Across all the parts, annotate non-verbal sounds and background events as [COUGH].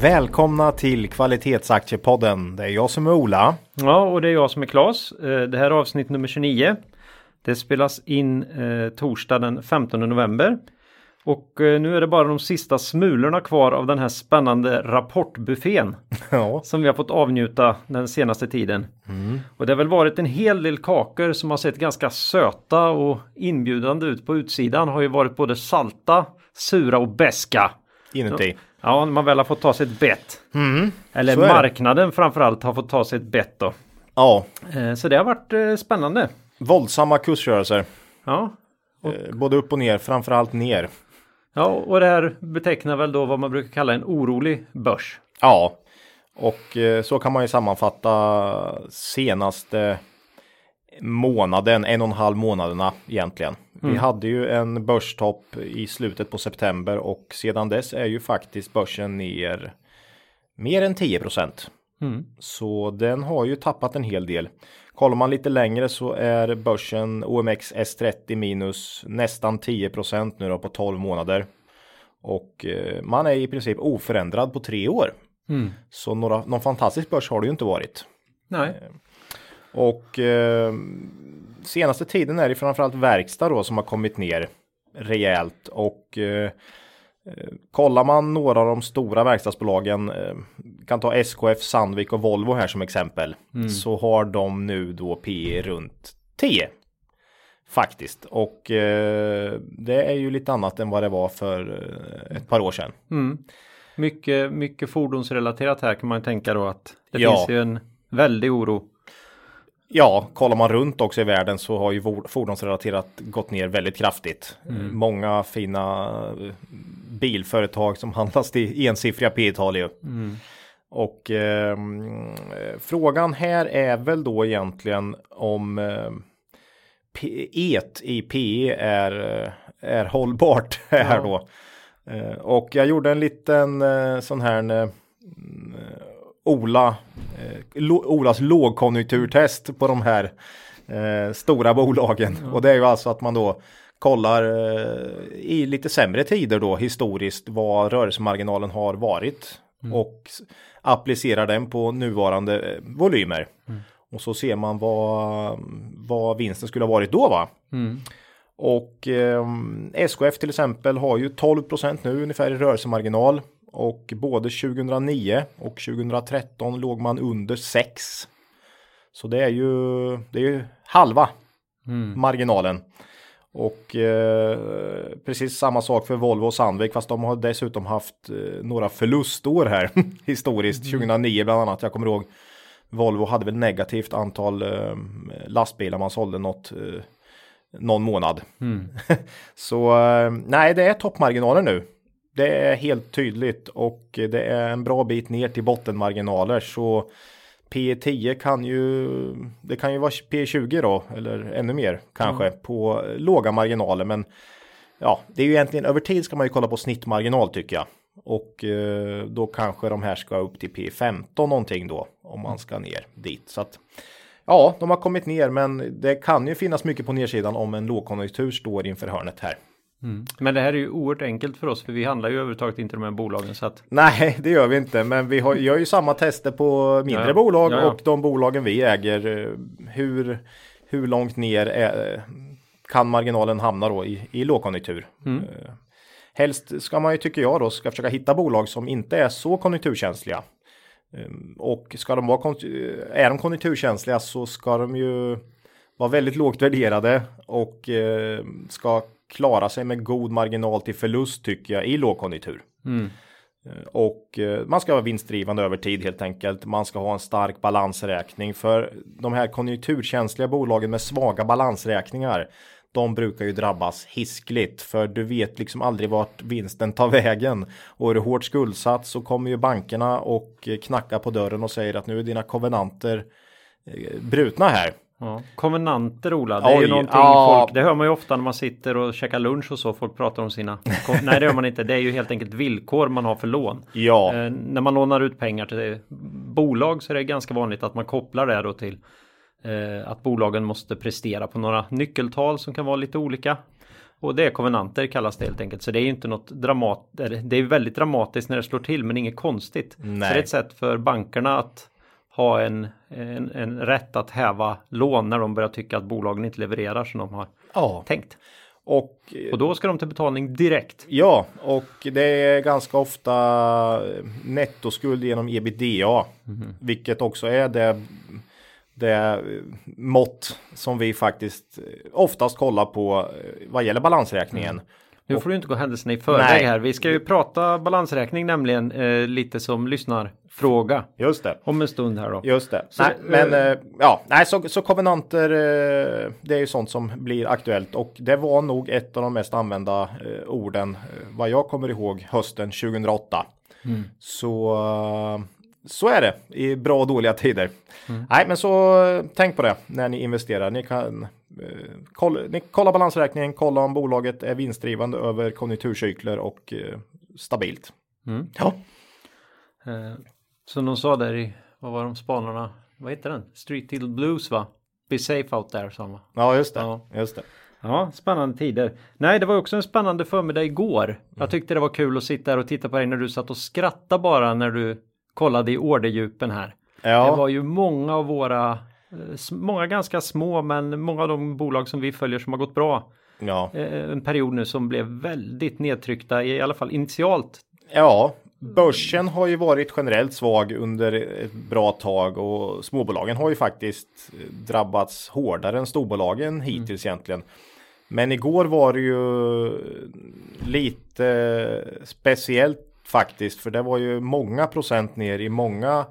Välkomna till Kvalitetsaktiepodden. Det är jag som är Ola. Ja, och det är jag som är Klas. Eh, det här är avsnitt nummer 29. Det spelas in eh, torsdag den 15 november. Och eh, nu är det bara de sista smulorna kvar av den här spännande rapportbuffén. [LAUGHS] Ja. Som vi har fått avnjuta den senaste tiden. Och det har väl varit en hel del kakor som har sett ganska söta och inbjudande ut på utsidan. Har ju varit både salta, sura och beska. Inuti. Ja, när man väl har fått ta sig ett bett. Eller är det. marknaden framförallt har fått ta sig ett bett då. Ja, Eh, Så det har varit eh, spännande. våldsamma kursrörelser. Ja. Eh, Både upp och ner, framförallt ner. ja, och det här betecknar väl då vad man brukar kalla en orolig börs. Ja, och så kan man ju sammanfatta senaste månaden, en och en halv månaderna egentligen. Vi hade ju en börstopp i slutet på september och sedan dess är ju faktiskt börsen ner mer än 10 procent. Så den har ju tappat en hel del. Kollar man lite längre så är börsen OMX S30 minus nästan 10 procent nu då på 12 månader. Och eh, man är i princip oförändrad på tre år. Så några, någon fantastisk börs har det ju inte varit. Nej. Och eh, senaste tiden är det framförallt verkstad då som har kommit ner rejält och eh, eh, kollar man några av de stora verkstadsbolagen, eh, kan ta SKF, Sandvik och Volvo här som exempel, så har de nu då P runt 10. Faktiskt och eh, det är ju lite annat än vad det var för eh, ett par år sedan. Mycket, mycket fordonsrelaterat här kan man tänka då att det Ja. finns ju en väldig oro. Ja, kollar man runt också i världen så har ju for- fordonsrelaterat gått ner väldigt kraftigt. Många fina eh, bilföretag som handlas till ensiffriga P-tal ju. Och ehm, eh, frågan här är väl då egentligen om eh, et i PE är, eh, är hållbart [LAUGHS] här Ja. då. Eh, och jag gjorde en liten eh, sån här mm, eh, Ola, eh, Olas lågkonjunkturtest på de här eh, stora bolagen. Och det är ju alltså att man då kollar eh, i lite sämre tider då historiskt vad rörelsemarginalen har varit och s- applicerar den på nuvarande eh, volymer. Och så ser man vad, vad vinsten skulle ha varit då va? Och ehm, SKF till exempel har ju 12% nu ungefär i rörelsemarginal. Och både 2009 och 2013 låg man under 6. Så det är ju, det är ju halva marginalen. Och eh, precis samma sak för Volvo och Sandvik fast de har dessutom haft eh, några förlustår här [LAUGHS] historiskt. 2009 bland annat. Jag kommer ihåg Volvo hade väl negativt antal eh, lastbilar man sålde något eh, någon månad. [LAUGHS] Så eh, nej, det är toppmarginaler nu. Det är helt tydligt och det är en bra bit ner till bottenmarginaler så P10 kan ju det kan ju vara P20 då eller ännu mer kanske på låga marginaler men ja, det är ju egentligen över tid ska man ju kolla på snittmarginal tycker jag. Och eh, då kanske de här ska upp till P15 någonting då om man ska ner dit. Så att ja, de har kommit ner men det kan ju finnas mycket på nedsidan om en lågkonjunktur står inför hörnet här. Men det här är ju oerhört enkelt för oss för vi handlar ju överhuvudtaget inte de här bolagen så att Nej, det gör vi inte, men vi har, gör ju samma tester på mindre Ja, ja. bolag Ja, och de bolagen vi äger. eh, Hur, hur långt ner är, kan marginalen hamna då i, i lågkonjunktur? Mm. Eh, Helst ska man ju, tycker jag då, ska försöka hitta bolag som inte är så konjunkturkänsliga. Och ska de vara, är de konjunkturkänsliga så ska de ju vara väldigt lågt värderade och eh, ska klara sig med god marginal till förlust tycker jag i lågkonjunktur. Eh, Och eh, man ska vara vinstdrivande över tid helt enkelt. Man ska ha en stark balansräkning för de här konjunkturkänsliga bolagen med svaga balansräkningar. De brukar ju drabbas hiskligt för du vet liksom aldrig vart vinsten tar vägen. Och är du hårt skuldsatt så kommer ju bankerna och knackar på dörren och säger att nu är dina kovenanter eh, brutna här. Ja. Konvenanter Ola, det är ju någonting ja. folk, det hör man ju ofta när man sitter och käkar lunch och så, folk pratar om sina. [LAUGHS] Nej det gör man inte, det är ju helt enkelt villkor man har för lån. Ja, Eh, när man lånar ut pengar till bolag så är det ganska vanligt att man kopplar det då till eh, att bolagen måste prestera på några nyckeltal som kan vara lite olika. Och det är konvenanter kallas det helt enkelt. Så det är ju inte något dramat, eller det är väldigt dramatiskt när det slår till men inget konstigt. Så Nej. det är ett sätt för bankerna att ha en, en, en rätt att häva lån när de börjar tycka att bolagen inte levererar som de har ja. tänkt. Och Och då ska de till betalning direkt. Ja, och det är ganska ofta nettoskuld genom ebitda. Vilket också är det, det mått som vi faktiskt oftast kollar på eh, vad gäller balansräkningen. Nu får du inte gå händelserna i förväg Nej. här. Vi ska ju prata balansräkning nämligen eh, lite som lyssnarfråga Just det. om en stund här då. Just det. Så nej, men eh, ja, nej, så, så konvenanter, eh, det är ju sånt som blir aktuellt och det var nog ett av de mest använda eh, orden eh, vad jag kommer ihåg hösten 2008. Så eh, så är det i bra och dåliga tider. Nej, men så tänk på det när ni investerar. Ni kan eh, kolla, ni kolla balansräkningen, kolla om bolaget är vinstdrivande över konjunkturcykler och eh, stabilt. Mm. Ja, som de sa där i, vad var de spanarna? Vad heter den? Street Till Blues va? Be safe out there sa man. ja just det. Ja. Just det. Ja, spännande tider. Nej, det var också en spännande förmiddag igår. Jag tyckte det var kul att sitta här och titta på dig när du satt och skrattade bara när du kollade i orderdjupen här. Ja. Det var ju många av våra, eh, många ganska små, men många av de bolag som vi följer som har gått bra. Ja. Eh, En period nu som blev väldigt nedtryckta, i alla fall initialt. Ja, börsen har ju varit generellt svag under ett bra tag och småbolagen har ju faktiskt drabbats hårdare än storbolagen hittills egentligen. Men igår var det ju lite speciellt faktiskt för det var ju många procent ner i många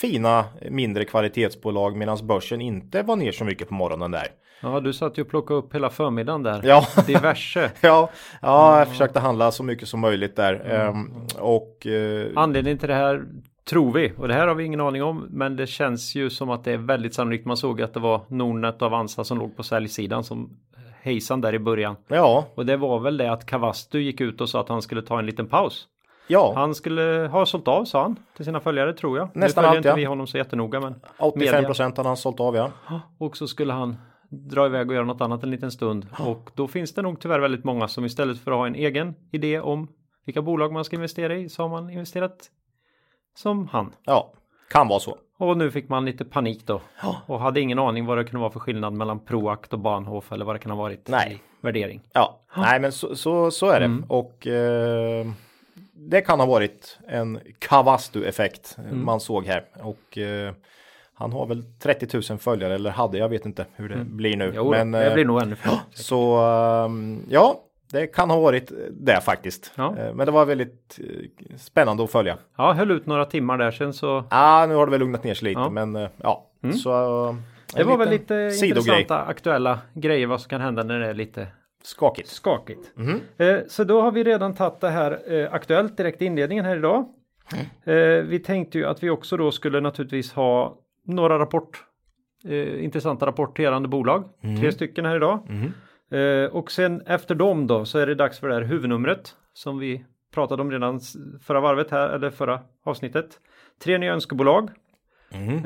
fina mindre kvalitetsbolag medan börsen inte var ner så mycket på morgonen där. Ja, du satt ju och plockade upp hela förmiddagen där. Ja. Diverse. [LAUGHS] Ja, ja jag försökte handla så mycket som möjligt där. Ehm, och eh, Anledningen till det här tror vi, och det här har vi ingen aning om, men det känns ju som att det är väldigt sannolikt. Man såg att det var Nordnet och Avanza som låg på säljsidan som hejsan där i början. ja, Och det var väl det att Kavastu gick ut och sa att han skulle ta en liten paus. ja. Han skulle ha sålt av sa han till sina följare tror jag. Nästan nu följer allt, inte ja. vi honom så jättenoga men 85 procent har han sålt av ja. Och så skulle han dra iväg och göra något annat en liten stund. Och då finns det nog tyvärr väldigt många som istället för att ha en egen idé om vilka bolag man ska investera i så har man investerat som han. Ja, kan vara så. Och nu fick man lite panik då. Och hade ingen aning vad det kunde vara för skillnad mellan Proact och Bahnhof eller vad det kan ha varit. Nej. Värdering. Ja, nej men så, så, så är det. Och eh, det kan ha varit en Kavastu-effekt man såg här. Och eh, han har väl 30 000 följare eller hade, jag vet inte hur det blir nu. Jo, men, det eh, blir nog ännu fler. Så ehm, ja, det kan ha varit det faktiskt. Ja. Eh, Men det var väldigt eh, spännande att följa. Ja, höll ut några timmar där sen så. Ah, nu har det väl lugnat ner sig lite, Ja. men eh, ja. Så, eh, Det var väl lite intressanta aktuella grejer vad som kan hända när det är lite Skakigt. skakigt. Eh, så då har vi redan tagit det här eh, aktuellt direkt i inledningen här idag. Eh, vi tänkte ju att vi också då skulle naturligtvis ha några rapport, eh, intressanta rapporterande bolag. Tre stycken här idag. Eh, och sen efter dem då så är det dags för det här huvudnumret som vi pratade om redan förra varvet här eller förra avsnittet. Tre nya önskebolag.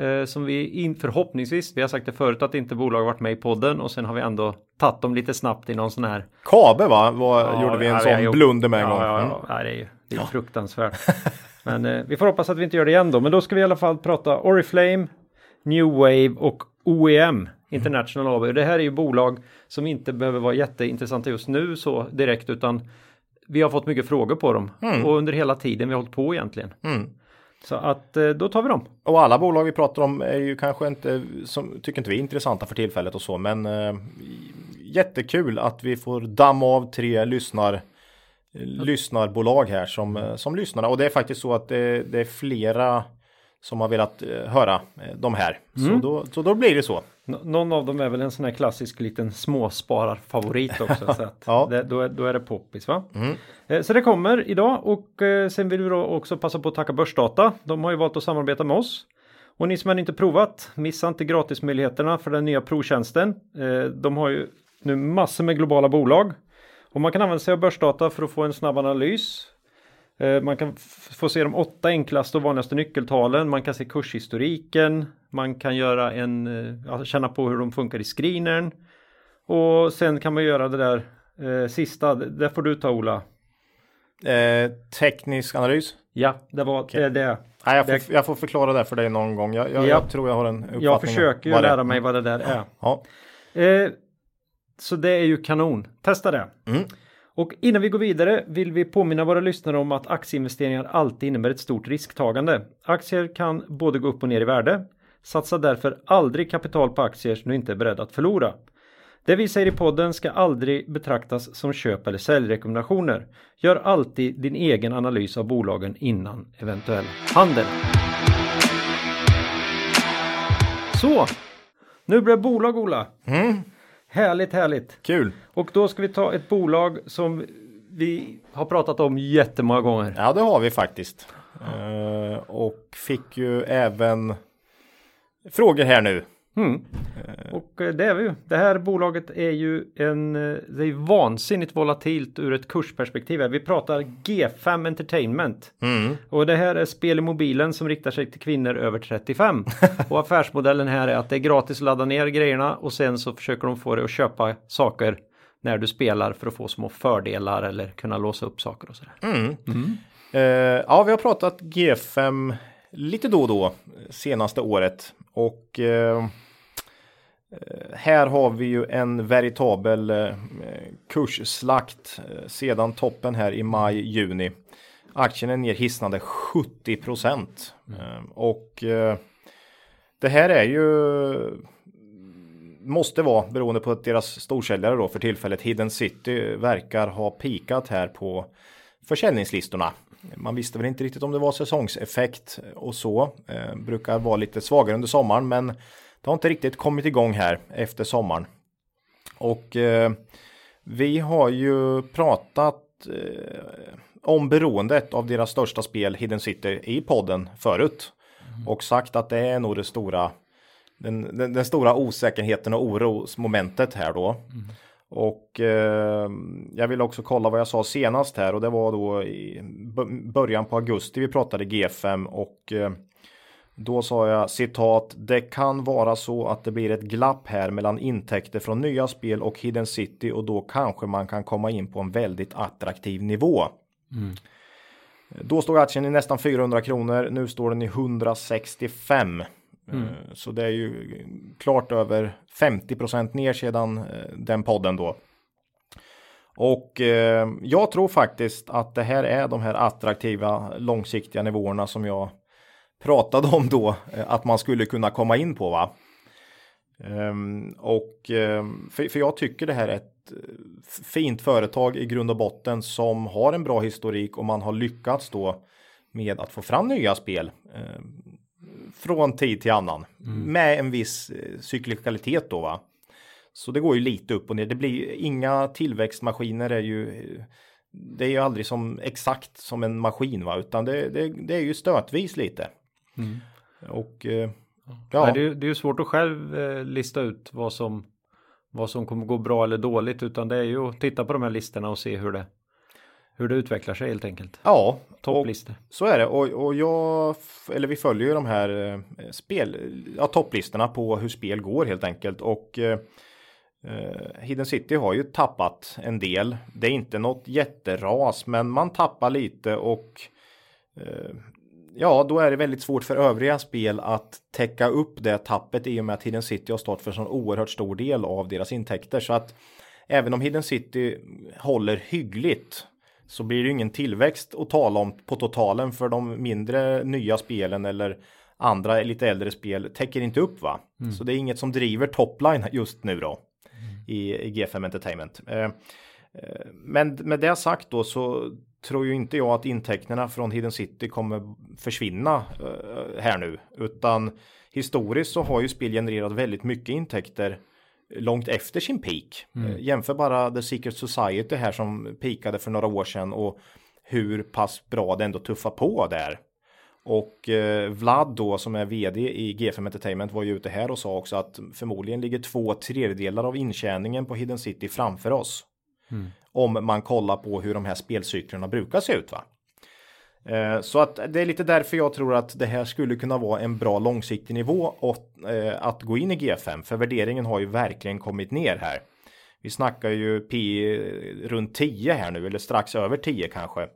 Eh, som vi in, förhoppningsvis, vi har sagt det förut att inte bolag varit med i podden och sen har vi ändå tagit dem lite snabbt i någon sån här Kabe va, var, Ja, gjorde vi en sån gjort- blunder med en ja, gång. Ja, Mm. ja, ja. det är ju det är fruktansvärt. [LAUGHS] Men eh, vi får hoppas att vi inte gör det igen då. Men då ska vi i alla fall prata Oriflame, New Wave och OEM International AB. Det här är ju bolag som inte behöver vara jätteintressanta just nu så direkt utan vi har fått mycket frågor på dem och under hela tiden vi har hållit på egentligen. Mm. Så att eh, då tar vi dem. Och alla bolag vi pratar om är ju kanske inte, som, tycker inte vi är intressanta för tillfället och så, men eh, jättekul att vi får damma av tre lyssnar, lyssnarbolag här som, eh, som lyssnar. Och det är faktiskt så att det, det är flera som har velat eh, höra eh, de här. Så, då, så då blir det så. Nå- Någon av dem är väl en sån här klassisk liten småspararfavorit också. [LAUGHS] så att Ja. det, då, är, då är det poppis va? Eh, Så det kommer idag och sen vill vi då också passa på att tacka Börsdata. De har ju valt att samarbeta med oss. Och ni som ännu inte provat, missa inte gratismöjligheterna för den nya provtjänsten. De har ju nu massor med globala bolag. Och man kan använda sig av börsdata för att få en snabb analys. Eh, man kan få se de åtta enklaste och vanligaste nyckeltalen. Man kan se kurshistoriken. Man kan göra en, eh, känna på hur de funkar i screenern. Och sen kan man göra det där eh, sista, det får du ta Ola. Eh, teknisk analys? Ja, det var okay. det. det. Nej, jag, får, jag får förklara det för dig någon gång. Jag, jag, ja. jag tror jag har en uppfattning. Jag försöker ju lära mig vad det där är. Ja. Eh, så det är ju kanon. Testa det. Mm. Och innan vi går vidare vill vi påminna våra lyssnare om att aktieinvesteringar alltid innebär ett stort risktagande. Aktier kan både gå upp och ner i värde. Satsa därför aldrig kapital på aktier som du inte är beredd att förlora. Det vi säger i podden ska aldrig betraktas som köp eller säljrekommendationer. Gör alltid din egen analys av bolagen innan eventuell handel. Så, nu blir det bolag Ola. Mm. Härligt, härligt. Kul. Och då ska vi ta ett bolag som vi har pratat om jättemånga gånger. Ja, det har vi faktiskt. Uh, och fick ju även frågor här nu. Mm. Och eh, det är vi ju. Det här bolaget är ju en, eh, det är vansinnigt volatilt ur ett kursperspektiv. Vi pratar G5 Entertainment. Mm. Och det här är spel i mobilen som riktar sig till kvinnor över 35. [LAUGHS] och affärsmodellen här är att det är gratis att ladda ner grejerna och sen så försöker de få dig att köpa saker när du spelar för att få små fördelar eller kunna låsa upp saker och sådär. Mm. Mm. Uh, ja, vi har pratat G5 lite då och då senaste året och eh, eh, här har vi ju en veritabel eh, kursslakt eh, sedan toppen här i maj-juni. Aktien är ner hisnande 70 procent mm. och det här är ju måste vara beroende på att deras storsäljare då för tillfället Hidden City verkar ha pikat här på försäljningslistorna. Man visste väl inte riktigt om det var säsongseffekt och så. Eh, brukar vara lite svagare under sommaren men det har inte riktigt kommit igång här efter sommaren. Och eh, vi har ju pratat eh, om beroendet av deras största spel Hidden City i podden förut. Mm. Och sagt att det är nog det stora den, den, den, stora osäkerheten och orosmomentet här då. Mm. Och eh, jag vill också kolla vad jag sa senast här och det var då i början på augusti vi pratade G5 och eh, då sa jag citat Det kan vara så att det blir ett glapp här mellan intäkter från nya spel och Hidden City och då kanske man kan komma in på en väldigt attraktiv nivå. Mm. Då stod aktien i nästan 400 kronor. Nu står den i 165. Mm. Eh, så det är ju klart över 50 ner sedan eh, den podden då. Och eh, jag tror faktiskt att det här är de här attraktiva långsiktiga nivåerna som jag pratade om då eh, att man skulle kunna komma in på va. Um, och um, för, för, jag tycker det här är ett eh, fint företag i grund och botten som har en bra historik och man har lyckats då med att få fram nya spel. Um, från tid till annan mm. med en viss eh, cyklikalitet då va. Så det går ju lite upp och ner. Det blir inga tillväxtmaskiner är ju det är ju aldrig som exakt som en maskin va utan det, det, det är ju stötvis lite. Mm. Och eh, ja. Nej, det, är, det är ju svårt att själv eh, lista ut vad som vad som kommer gå bra eller dåligt utan det är ju att titta på de här listorna och se hur det hur det utvecklar sig helt enkelt. Ja, topplistor. Så är det och, och jag, eller vi följer ju de här eh, spel, ja, topplistorna på hur spel går helt enkelt och eh, eh, Hidden City har ju tappat en del. Det är inte något jätteras, men man tappar lite och eh, ja, då är det väldigt svårt för övriga spel att täcka upp det tappet i och med att Hidden City har stått för en sån oerhört stor del av deras intäkter så att även om Hidden City håller hyggligt så blir det ingen tillväxt att tala om på totalen för de mindre nya spelen eller andra lite äldre spel täcker inte upp va. Mm. Så det är inget som driver topline just nu då mm. i, i G5 Entertainment. Eh, eh, men med det sagt då så tror ju inte jag att intäkterna från Hidden City kommer försvinna eh, här nu utan historiskt så har ju spel genererat väldigt mycket intäkter långt efter sin peak. Mm. Eh, jämför bara The Secret Society här som peakade för några år sedan och hur pass bra det ändå tuffar på där. Och eh, Vlad då som är vd i G5 Entertainment var ju ute här och sa också att förmodligen ligger två tredjedelar av intjäningen på Hidden City framför oss. Mm. Om man kollar på hur de här spelcyklerna brukar se ut va. Eh, så att det är lite därför jag tror att det här skulle kunna vara en bra långsiktig nivå och eh, att gå in i G5 för värderingen har ju verkligen kommit ner här. Vi snackar ju P runt 10 här nu eller strax över 10 kanske.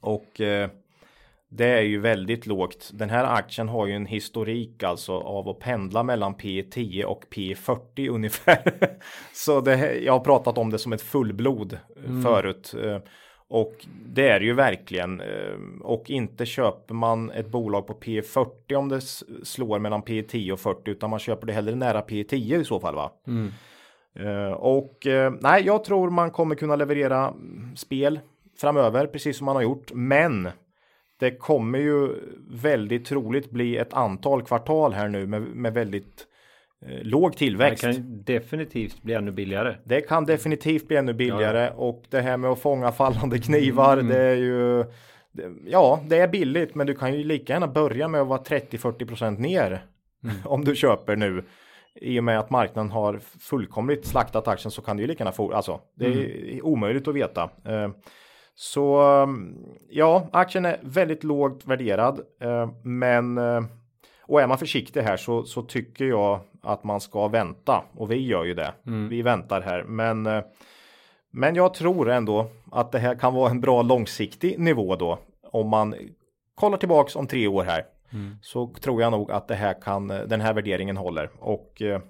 Och eh, det är ju väldigt lågt. Den här aktien har ju en historik alltså av att pendla mellan P10 och P40 ungefär. [LAUGHS] Så det, jag har pratat om det som ett fullblod mm. förut. Och det är ju verkligen. Eh, och inte köper man ett bolag på P40 om det slår mellan P10 och 40 utan man köper det hellre nära P10 i så fall va. Mm. Eh, och eh, nej, jag tror man kommer kunna leverera spel framöver precis som man har gjort. Men det kommer ju väldigt troligt bli ett antal kvartal här nu med, med väldigt låg tillväxt. Det kan definitivt bli ännu billigare. Det kan definitivt bli ännu billigare ja. och det här med att fånga fallande knivar mm. det är ju Ja, det är billigt men du kan ju lika gärna börja med att vara 30-40% ner mm. [LAUGHS] om du köper nu. I och med att marknaden har fullkomligt slaktat aktien så kan du ju lika gärna få, alltså det är mm. omöjligt att veta. Eh, så ja, aktien är väldigt lågt värderad eh, men och är man försiktig här så, så tycker jag att man ska vänta och vi gör ju det. Mm. Vi väntar här, men eh, men jag tror ändå att det här kan vara en bra långsiktig nivå då om man kollar tillbaks om tre år här mm. så tror jag nog att det här kan den här värderingen håller och eh,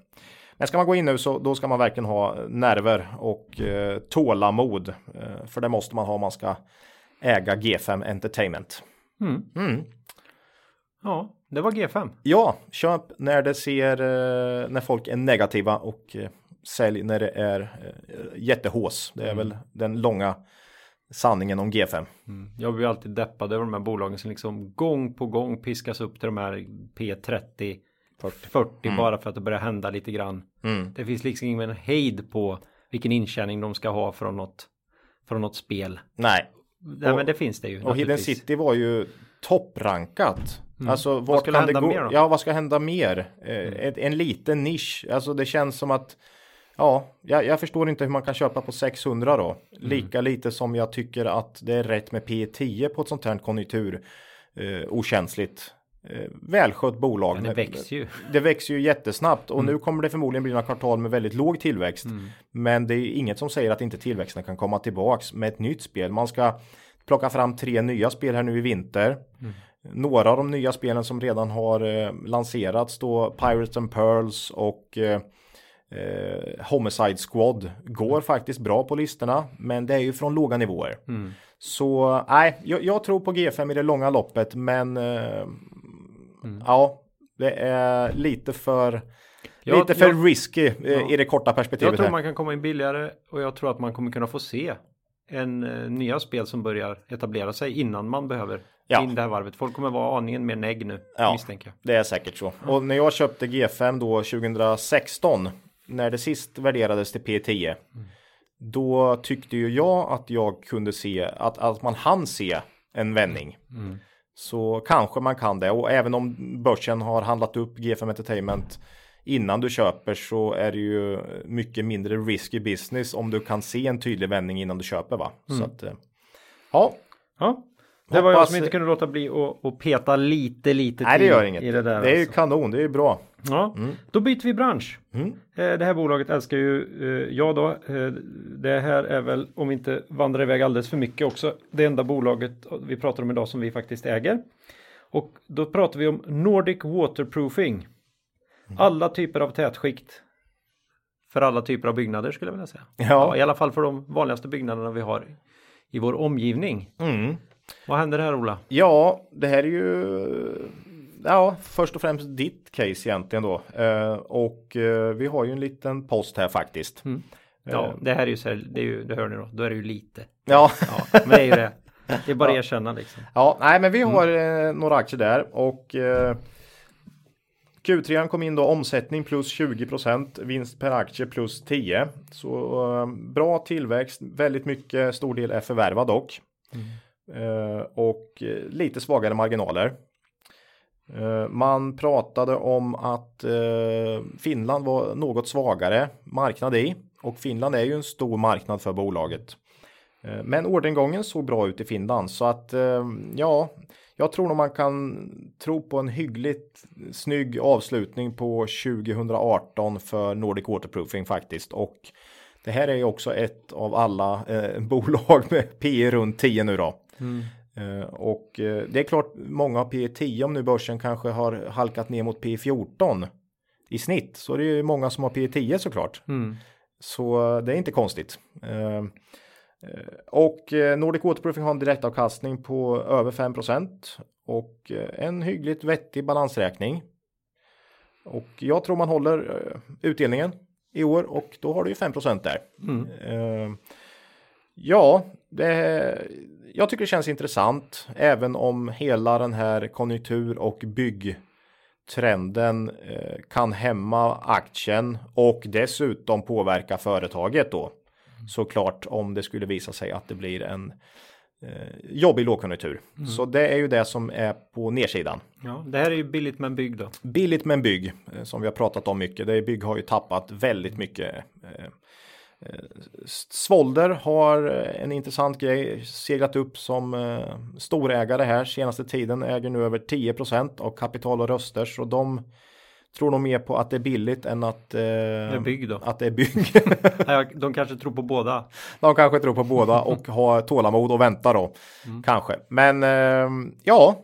men ska man gå in nu så då ska man verkligen ha nerver och eh, tålamod eh, för det måste man ha om man ska äga G5 Entertainment. Mm. Mm. Ja, det var G5. Ja, köp när det ser eh, när folk är negativa och eh, sälj när det är eh, jättehås. Det är mm. väl den långa sanningen om G5. Mm. Jag blir alltid deppad över de här bolagen som liksom gång på gång piskas upp till de här P30 40, 40 mm. bara för att det börjar hända lite grann. Mm. Det finns liksom ingen hejd på vilken intjäning de ska ha från något från något spel. Nej. Nej och, men det finns det ju. Och Hidden City var ju topprankat Mm. Alltså vart vad kan det gå? Mer? Ja, vad ska hända mer? Eh, mm. en, en liten nisch. Alltså det känns som att Ja, jag, jag, förstår inte hur man kan köpa på 600 då. Mm. Lika lite som jag tycker att det är rätt med P10 på ett sånt här konjunktur eh, okänsligt. Eh, välskött bolag. Men det växer ju. Det växer ju jättesnabbt och mm. nu kommer det förmodligen bli några kvartal med väldigt låg tillväxt. Mm. Men det är inget som säger att inte tillväxten kan komma tillbaks med ett nytt spel. Man ska plocka fram tre nya spel här nu i vinter. Mm. Några av de nya spelen som redan har eh, lanserats då Pirates and Pearls och eh, eh, Homicide Squad går mm. faktiskt bra på listorna men det är ju från låga nivåer. Mm. Så nej, jag, jag, tror på G5 i det långa loppet men eh, mm. ja, det är lite för jag, lite för jag, risky eh, ja. i det korta perspektivet. Jag tror här. man kan komma in billigare och jag tror att man kommer kunna få se en nya spel som börjar etablera sig innan man behöver ja. in det här varvet. Folk kommer vara aningen mer negg nu, ja, misstänker jag. Det är säkert så. Och när jag köpte G5 då 2016, när det sist värderades till P10, mm. då tyckte ju jag att jag kunde se att, att man hann se en vändning. Mm. Så kanske man kan det och även om börsen har handlat upp G5 Entertainment innan du köper så är det ju mycket mindre risky business om du kan se en tydlig vändning innan du köper va. Mm. Så att, eh, ja. ja. Det var jag som inte kunde låta bli att peta lite, lite Nej, det gör inget. det, där, det är ju alltså. kanon, det är ju bra. Ja, mm. då byter vi bransch. Mm. Eh, det här bolaget älskar ju eh, jag då. Eh, det här är väl, om vi inte vandrar iväg alldeles för mycket också, det enda bolaget vi pratar om idag som vi faktiskt äger. Och då pratar vi om Nordic Waterproofing. Mm. Alla typer av tätskikt. För alla typer av byggnader skulle jag vilja säga. Ja. ja. I alla fall för de vanligaste byggnaderna vi har i vår omgivning. Mm. Vad händer här Ola? Ja, det här är ju ja, först och främst ditt case egentligen då. Eh, och eh, vi har ju en liten post här faktiskt. Mm. Ja, eh. det här är ju så här, det, är ju, det hör ni då, då är det ju lite. Ja. ja men det är ju det. Det är bara att ja. erkänna liksom. Ja, nej men vi har mm. några aktier där och eh, Q3 kom in då omsättning plus 20% vinst per aktie plus 10. Så eh, bra tillväxt, väldigt mycket, stor del är förvärvad dock. Mm. Eh, och eh, lite svagare marginaler. Eh, man pratade om att Finland var något svagare marknad i och Finland är ju en stor marknad för bolaget. Men orderingången såg bra ut i Finland så att ja, jag tror nog man kan tro på en hyggligt snygg avslutning på 2018 för Nordic Waterproofing faktiskt och det här är ju också ett av alla eh, [LAUGHS] bolag med P runt 10 nu då. Mm. Eh, och eh, det är klart många har P 10 om nu börsen kanske har halkat ner mot P 14 i snitt så det är ju många som har P 10 såklart. Mm. Så det är inte konstigt. Eh, och Nordic Waterproofing har en direktavkastning på över 5% och en hyggligt vettig balansräkning. Och jag tror man håller utdelningen i år och då har du ju 5% där. Mm. Ja, det, jag tycker det känns intressant även om hela den här konjunktur och byggtrenden eh, kan hämma aktien och dessutom påverka företaget då. Såklart om det skulle visa sig att det blir en eh, jobbig lågkonjunktur. Mm. Så det är ju det som är på nedsidan. Ja, det här är ju billigt men bygg då. Billigt men bygg eh, som vi har pratat om mycket. Det är bygg har ju tappat väldigt mycket Eh, Svolder har eh, en intressant grej seglat upp som eh, storägare här senaste tiden äger nu över 10% av kapital och röster så de tror nog mer på att det är billigt än att, eh, det är bygg då. att det är bygg. [LAUGHS] de kanske tror på båda. De kanske tror på båda och [LAUGHS] har tålamod och vänta då. Mm. Kanske. Men eh, ja,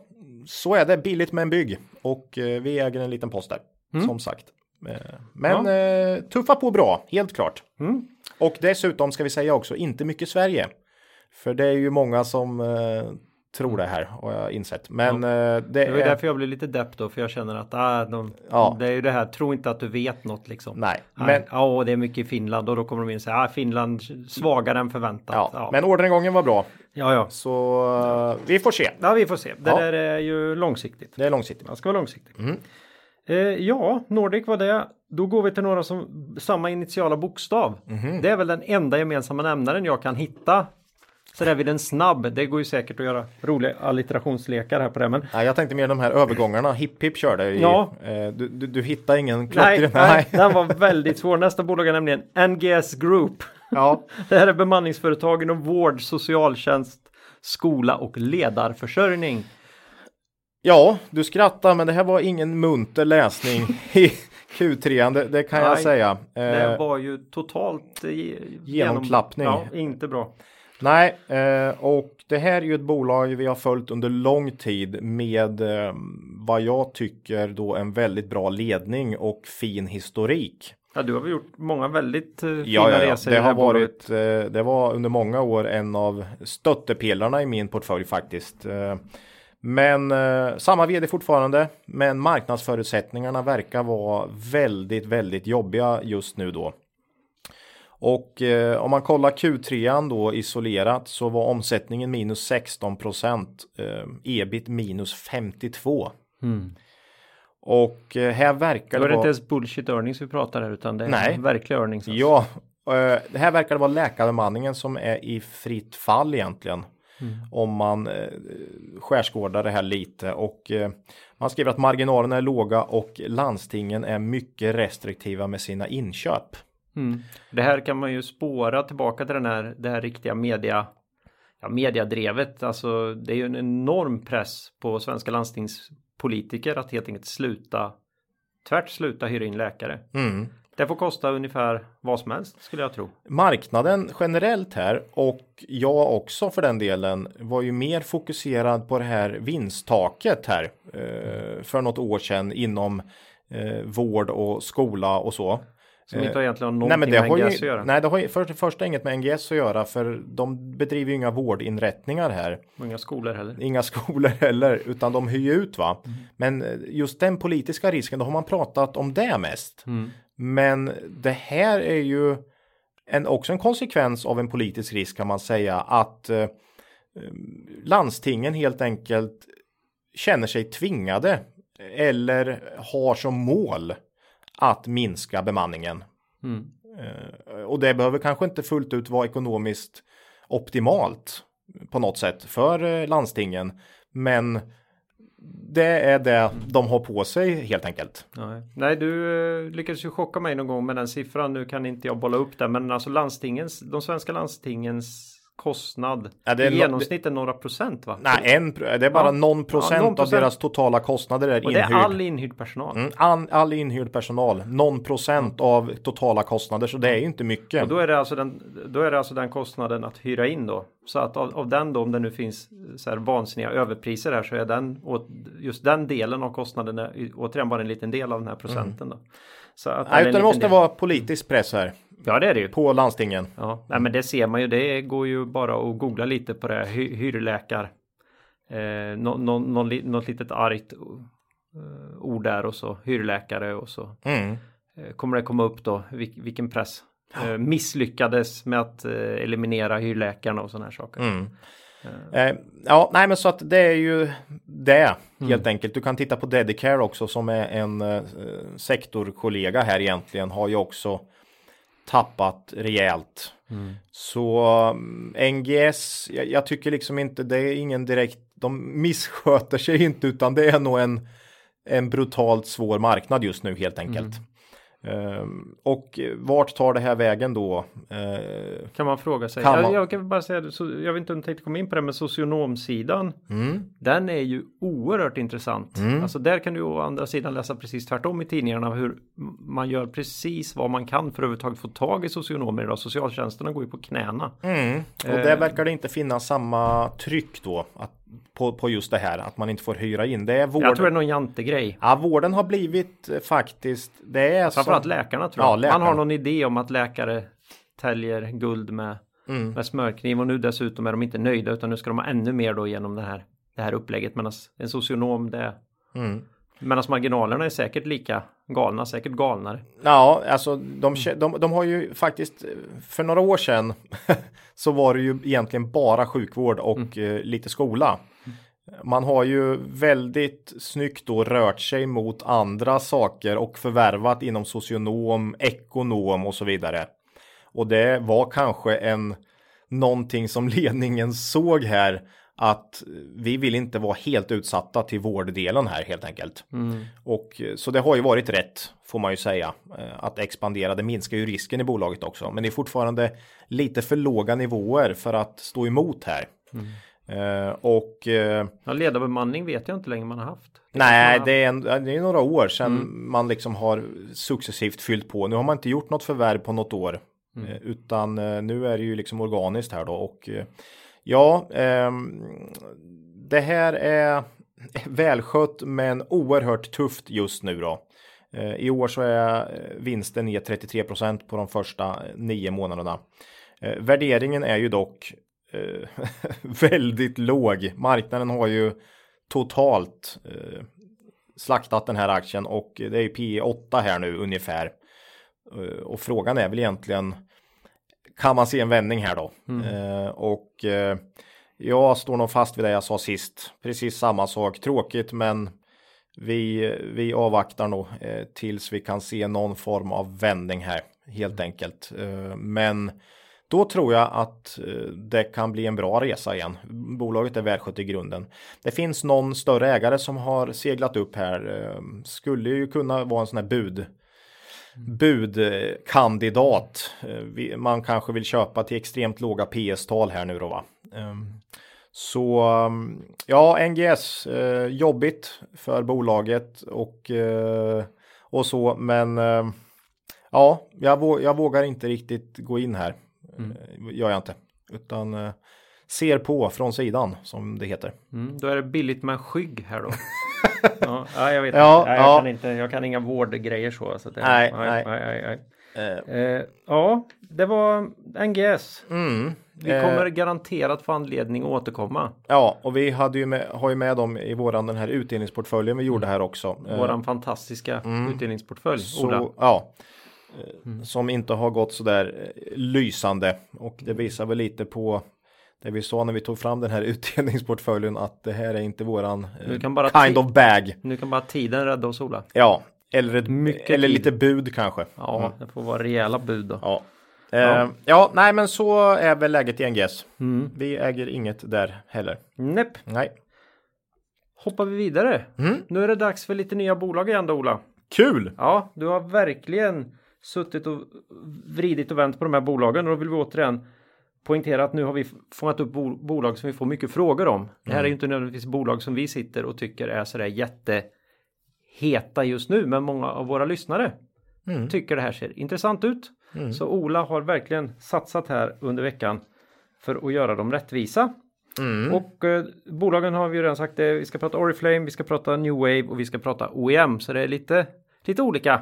så är det billigt med en bygg och eh, vi äger en liten post där. Mm. Som sagt. Men ja. eh, tuffa på bra, helt klart. Mm. Och dessutom ska vi säga också, inte mycket Sverige. För det är ju många som eh, tror det här har jag insett. Men ja. eh, det, det var är... därför jag blir lite depp då, för jag känner att ah, de, ja. det är ju det här, tro inte att du vet något liksom. Nej, men ja, det är mycket i Finland och då kommer de in och säga ah, Finland svagare än förväntat. Ja, ja. men orderingången var bra. Ja, ja. Så vi får se. Ja, vi får se. Det där är ju långsiktigt. Det är långsiktigt. Man ska vara långsiktig. Mm. Eh, ja, Nordic var det. Då går vi till några som samma initiala bokstav. Mm. Det är väl den enda gemensamma nämnaren jag kan hitta. Så där vid en snabb. Det går ju säkert att göra roliga alliterationslekar här på det. Men... Nej, jag tänkte mer de här övergångarna. Hipp hipp körde i. Ja. Eh, du, du, du hittar ingen klockren. Nej, nej, den var väldigt svår. Nästa bolag är nämligen NGS Group. Ja. det här är bemanningsföretag inom vård, socialtjänst, skola och ledarförsörjning. Ja, du skrattar men det här var ingen munter läsning i [LAUGHS] Q3, det, det kan Nej, jag säga. Det eh, var ju totalt eh, genomklappning. Genom, ja, inte bra. Nej, eh, och det här är ju ett bolag vi har följt under lång tid med vad jag tycker då en väldigt bra ledning och fin historik. Ja, du har väl gjort många väldigt fina ja, ja, ja. resor. Det har varit, det var under många år en av stöttepelarna i min portfölj faktiskt. Men eh, samma vd fortfarande, men marknadsförutsättningarna verkar vara väldigt, väldigt jobbiga just nu då. Och eh, om man kollar Q3 då isolerat så var omsättningen minus 16 procent, eh, ebit minus 52. Mm. Och eh, här verkar det vara... Det är inte ens bullshit earnings vi pratar här utan det är Nej. verkliga earnings. Alltså. Ja, eh, det här verkar det vara läkarbemanningen som är i fritt fall egentligen. Mm. Om man eh, skärskådar det här lite och eh, man skriver att marginalerna är låga och landstingen är mycket restriktiva med sina inköp. Mm. Det här kan man ju spåra tillbaka till den här, det här riktiga media ja, mediadrevet. Alltså det är ju en enorm press på svenska landstingspolitiker att helt enkelt sluta tvärt sluta hyra in läkare. Mm. Det får kosta ungefär vad som helst skulle jag tro. Marknaden generellt här och jag också för den delen var ju mer fokuserad på det här vinsttaket här eh, för något år sedan inom eh, vård och skola och så. Som inte har egentligen någonting nej, men det med NGS ju, att göra. Nej, det har ju för det första inget med NGS att göra för de bedriver ju inga vårdinrättningar här. Och inga skolor heller. Inga [LAUGHS] skolor heller, utan de hyr ut va. Mm. Men eh, just den politiska risken, då har man pratat om det mest. Mm. Men det här är ju en, också en konsekvens av en politisk risk kan man säga att eh, landstingen helt enkelt känner sig tvingade eller har som mål att minska bemanningen. Mm. Eh, och det behöver kanske inte fullt ut vara ekonomiskt optimalt på något sätt för eh, landstingen. Men det är det de har på sig helt enkelt. Nej, Nej du eh, lyckades ju chocka mig någon gång med den siffran. Nu kan inte jag bolla upp den, men alltså landstingens, de svenska landstingens kostnad Ja, det är i no- genomsnitt är några procent va? Nej, en, det är bara Ja. någon procent Ja, någon av procent. deras totala kostnader är Och det är inhyrd. all inhyrd personal. Mm, all, all inhyrd personal, någon procent av totala kostnader, så det är ju inte mycket. Och då är, det alltså den, då är det alltså den kostnaden att hyra in då. Så att av, av den då, om det nu finns så här vansinniga överpriser här så är den, just den delen av kostnaden är återigen bara en liten del av den här procenten då. Så att, Nej, utan det måste del. vara politisk press här Ja, det är det ju. på landstingen. Ja, nej, men det ser man ju. Det går ju bara att googla lite på det. här. Hy, hyrläkar. Eh, nå, nå, nå, något litet argt eh, ord där och så hyrläkare och så Mm. eh, kommer det komma upp då vil, vilken press eh, misslyckades med att eh, eliminera hyrläkarna och sådana här saker. Mm. Eh, ja, nej men så att det är ju det helt enkelt. Du kan titta på Dedicare också som är en eh, sektorkollega här egentligen har ju också tappat rejält. Så mm, NGS, jag, jag tycker liksom inte det är ingen direkt, de missköter sig [LAUGHS] inte utan det är nog en, en brutalt svår marknad just nu helt enkelt. Ehm, och vart tar det här vägen då? Eh, Kan man fråga sig. Kan Jag, man- jag kan bara säga, så, jag vet inte om du tänkte komma in på det, men socionomsidan. mm, Den är ju oerhört intressant. Alltså där kan du å andra sidan läsa precis tvärtom i tidningarna hur man gör precis vad man kan för att överhuvudtaget få tag i socionomer idag. Socialtjänsterna går ju på knäna. Mm. Och där verkar det inte finnas samma tryck då att, på, på just det här att man inte får hyra in. Det är vården. Jag tror det är någon jantegrej. Ja, vården har blivit eh, faktiskt. Det är Framförallt som... läkarna tror Ja, jag. Man läkarna. har någon idé om att läkare täljer guld med, Mm. med smörkniv och nu dessutom är de inte nöjda utan nu ska de ha ännu mer då genom det här, det här upplägget. Medan en socionom det Mm. Medan marginalerna är säkert lika galna, säkert galnare. Ja, alltså de, de, de har ju faktiskt för några år sedan [LAUGHS] så var det ju egentligen bara sjukvård och eh, lite skola. Man har ju väldigt snyggt då rört sig mot andra saker och förvärvat inom socionom, ekonom och så vidare. Och det var kanske en någonting som [LAUGHS] ledningen såg här att vi vill inte vara helt utsatta till vårddelen här helt enkelt. Och eh, så det har ju varit rätt får man ju säga eh, att expandera. Det minskar ju risken i bolaget också, men det är fortfarande lite för låga nivåer för att stå emot här. Eh, och eh, Ja, ledarbemanning vet jag inte längre man har haft. Det nej, det är, en, det är några år sedan man liksom har successivt fyllt på. Nu har man inte gjort något förvärv på något år, eh, utan eh, nu är det ju liksom organiskt här då och ja, eh, det här är [LAUGHS] välskött men oerhört tufft just nu då. Eh, I år så är eh, vinsten ner 33% på de första eh, nio månaderna. Eh, värderingen är ju dock eh, [LAUGHS] väldigt låg. Marknaden har ju totalt eh, slaktat den här aktien och det är ju P 8 här nu ungefär. Eh, och frågan är väl egentligen kan man se en vändning här då? Eh, och eh, jag står nog fast vid det jag sa sist. Precis samma sak. Tråkigt men vi, vi avvaktar nog eh, tills vi kan se någon form av vändning här helt enkelt. Eh, men då tror jag att eh, det kan bli en bra resa igen. Bolaget är välskött i grunden. Det finns någon större ägare som har seglat upp här. Eh, skulle ju kunna vara en sån här bud budkandidat. Eh, Man kanske vill köpa till extremt låga PS-tal här nu då va. Ehm, Så um, ja, NGS eh, jobbigt för bolaget och eh, och så, men eh, ja, jag, jag vågar inte riktigt gå in här. Mm. Gör jag inte, utan ser på från sidan som det heter. Mm, då är det billigt med skygg här då. [LAUGHS] ja, ja, jag vet [LAUGHS] Ja, inte. Nej, jag, ja. kan inte. Jag kan inga vårdgrejer så. så det, Nej, nej, nej. nej, nej. Eh, Eh, ja, det var NGS. Mm. Vi Eh, kommer garanterat få anledning att återkomma. Ja, och vi hade ju med, har ju med dem i våran den här utdelningsportföljen vi gjorde här också. Eh, Våran fantastiska utdelningsportfölj. Ola. Så, ja. Eh, Som inte har gått så där eh, lysande. Och det visar väl lite på det vi sa när vi tog fram den här [LAUGHS] utdelningsportföljen att det här är inte våran eh, Du kan bara kind of bag. Nu kan bara tiden rädda oss Ola. Ja, eller, ett, Mycket eller tid. lite bud kanske. Ja, det får vara rejäla bud då. Ja. Ja. ja, nej men så är väl läget i NGS. Mm. Vi äger inget där heller. Näpp. Nej. hoppar vi vidare. Nu är det dags för lite nya bolag igen då Ola. Kul! Ja, du har verkligen suttit och vridit och vänt på de här bolagen och då vill vi återigen poängtera att nu har vi fångat upp bo bolag som vi får mycket frågor om. Det här är ju inte nödvändigtvis bolag som vi sitter och tycker är sådär jätteheta just nu, men många av våra lyssnare tycker det här ser intressant ut. Så Ola har verkligen satsat här under veckan för att göra dem rättvisa. Och eh, bolagen har vi ju redan sagt det. Vi ska prata Oriflame, vi ska prata New Wave och vi ska prata OEM. Så det är lite, lite olika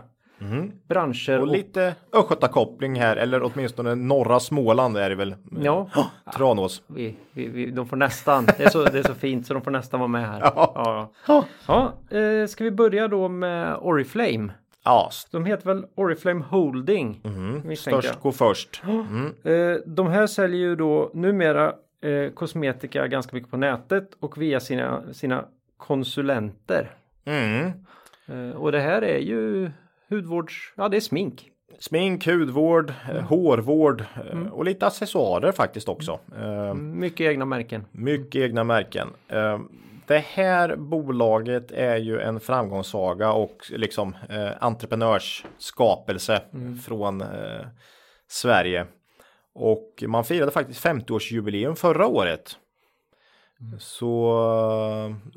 branscher. Och lite östgötakoppling här, eller åtminstone norra Småland är det väl. Ja, Tranås. vi, vi, vi, de får nästan. Det är, så, det är så fint så de får nästan vara med här. Ja. Ja, ja. eh, ska vi börja då med Oriflame? Ja, De heter väl Oriflame Holding? misstänker störst går först. jag. Eh, de här säljer ju då numera eh, kosmetika ganska mycket på nätet och via sina, sina konsulenter. Mm. Eh, och det här är ju hudvårds, ja det är smink. Smink, hudvård, eh, hårvård eh, och lite accessoarer faktiskt också. Eh, Mycket egna märken. Mycket egna märken. Det här bolaget är ju en framgångssaga och liksom eh, entreprenörsskapelse från eh, Sverige. Och man firade faktiskt 50-årsjubileum förra året. Så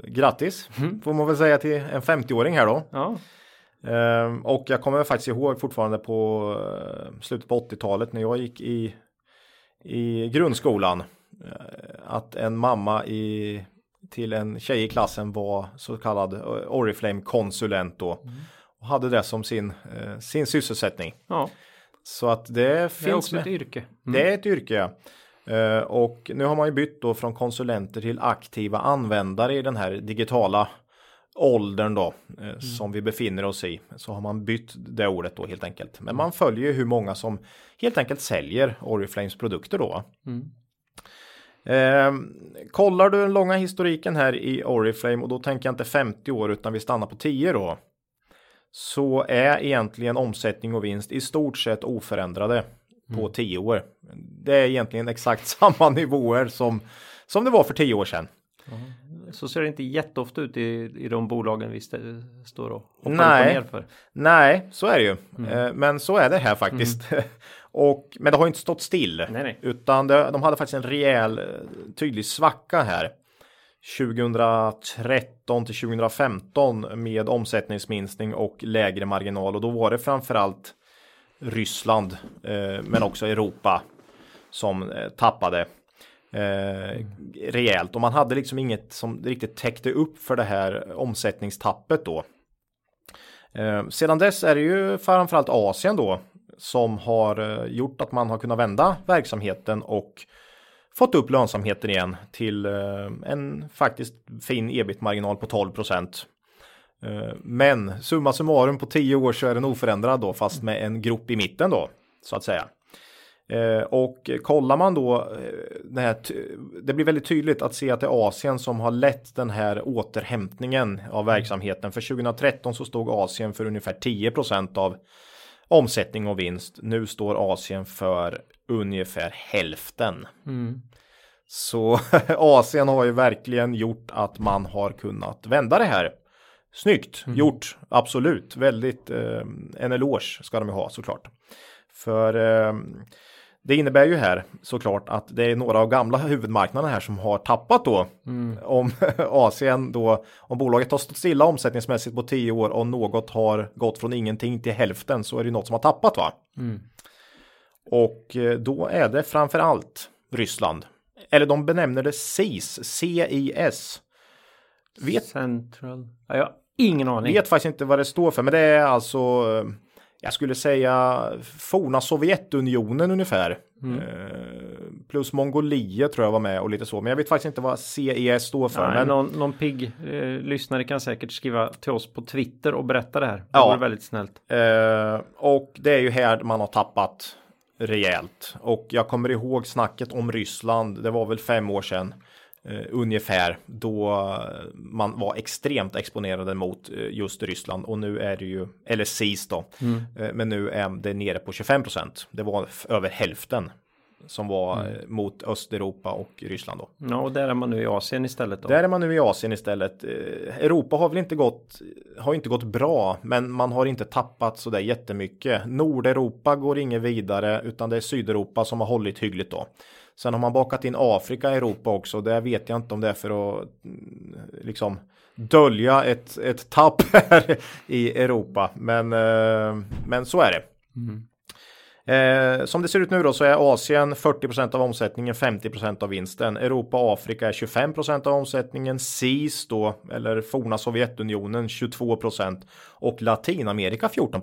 eh, grattis får man väl säga till en 50-åring här då. Ja, Ehm, och jag kommer faktiskt ihåg fortfarande på eh, slutet på 80-talet när jag gick i, i grundskolan. eh, att en mamma i, till en tjej i klassen var så kallad eh, Oriflame konsulent då. Och hade det som sin, sin sysselsättning. ja. Så att det det är finns också med. ett yrke. Det är ett yrke ja. Och nu har man ju bytt då från konsulenter till aktiva användare i den här digitala åldern då eh, som vi befinner oss i. Så har man bytt det ordet då helt enkelt. Men man följer ju hur många som helt enkelt säljer Oriflames produkter då. Eh, kollar du den långa historiken här i Oriflame och då tänker jag inte 50 år utan vi stannar på 10 då. Så är egentligen omsättning och vinst i stort sett oförändrade på 10 år. Det är egentligen exakt [LAUGHS] samma nivåer som, som det var för 10 år sedan. Så ser det inte jätteofta ut i, i de bolagen vi st- står och hoppar Nej. upp och ner för. Nej, så är det ju. Eh, Men så är det här faktiskt. [LAUGHS] och, men det har ju inte stått still. Nej, nej. Utan det, de hade faktiskt en rejäl eh, tydlig svacka här. 2013 till 2015 med omsättningsminskning och lägre marginal och då var det framförallt Ryssland eh, men också Europa som eh, tappade eh, rejält och man hade liksom inget som riktigt täckte upp för det här omsättningstappet då. Eh, sedan dess är det ju framförallt Asien då som har eh, gjort att man har kunnat vända verksamheten och fått upp lönsamheten igen till eh, en faktiskt fin ebit-marginal på 12 procent. Eh, men summa summarum på 10 år så är den oförändrad då fast med en grop i mitten då så att säga. Eh, Och kollar man då eh, det här, det blir väldigt tydligt att se att det är Asien som har lett den här återhämtningen av verksamheten. För 2013 så stod Asien för ungefär 10% av omsättning och vinst. Nu står Asien för ungefär hälften. Så [LAUGHS] Asien har ju verkligen gjort att man har kunnat vända det här. Snyggt gjort, absolut. Väldigt eh, en eloge ska de ju ha såklart. För eh, det innebär ju här såklart att det är några av gamla huvudmarknaderna här som har tappat då. Om [LAUGHS] Asien då, om bolaget har stått stilla omsättningsmässigt på 10 år och något har gått från ingenting till hälften så är det något som har tappat va? Och eh, då är det framför allt Ryssland. Eller de benämner det CIS, CIS. Vet, Central. Ja, jag har ingen aning. vet faktiskt inte vad det står för, men det är alltså eh, jag skulle säga forna Sovjetunionen ungefär. Eh, plus Mongoliet tror jag var med och lite så. Men jag vet faktiskt inte vad CES står för. Nej, men någon, någon pigg eh, lyssnare kan säkert skriva till oss på Twitter och berätta det här. Det Ja. vore väldigt snällt. Eh, och det är ju här man har tappat rejält. Och jag kommer ihåg snacket om Ryssland. Det var väl fem år sedan eh, ungefär då man var extremt exponerade mot eh, just Ryssland och nu är det ju eller CIS då. Eh, men nu är det nere på 25 procent. Det var över hälften som var mm. mot Östeuropa och Ryssland då. Ja, och där är man nu i Asien istället då. Där är man nu i Asien istället. Europa har väl inte gått, har inte gått bra, men man har inte tappat så där jättemycket. Nordeuropa går inget vidare, utan det är Sydeuropa som har hållit hyggligt då. Sen har man bakat in Afrika i Europa också. Det vet jag inte om det är för att mm, liksom dölja ett, ett tapp [LAUGHS] här i Europa. Men, eh, men så är det. Mm. Eh, som det ser ut nu då så är Asien 40% av omsättningen, 50% av vinsten. Europa och Afrika är 25% av omsättningen. CIS då, eller forna Sovjetunionen 22% och Latinamerika 14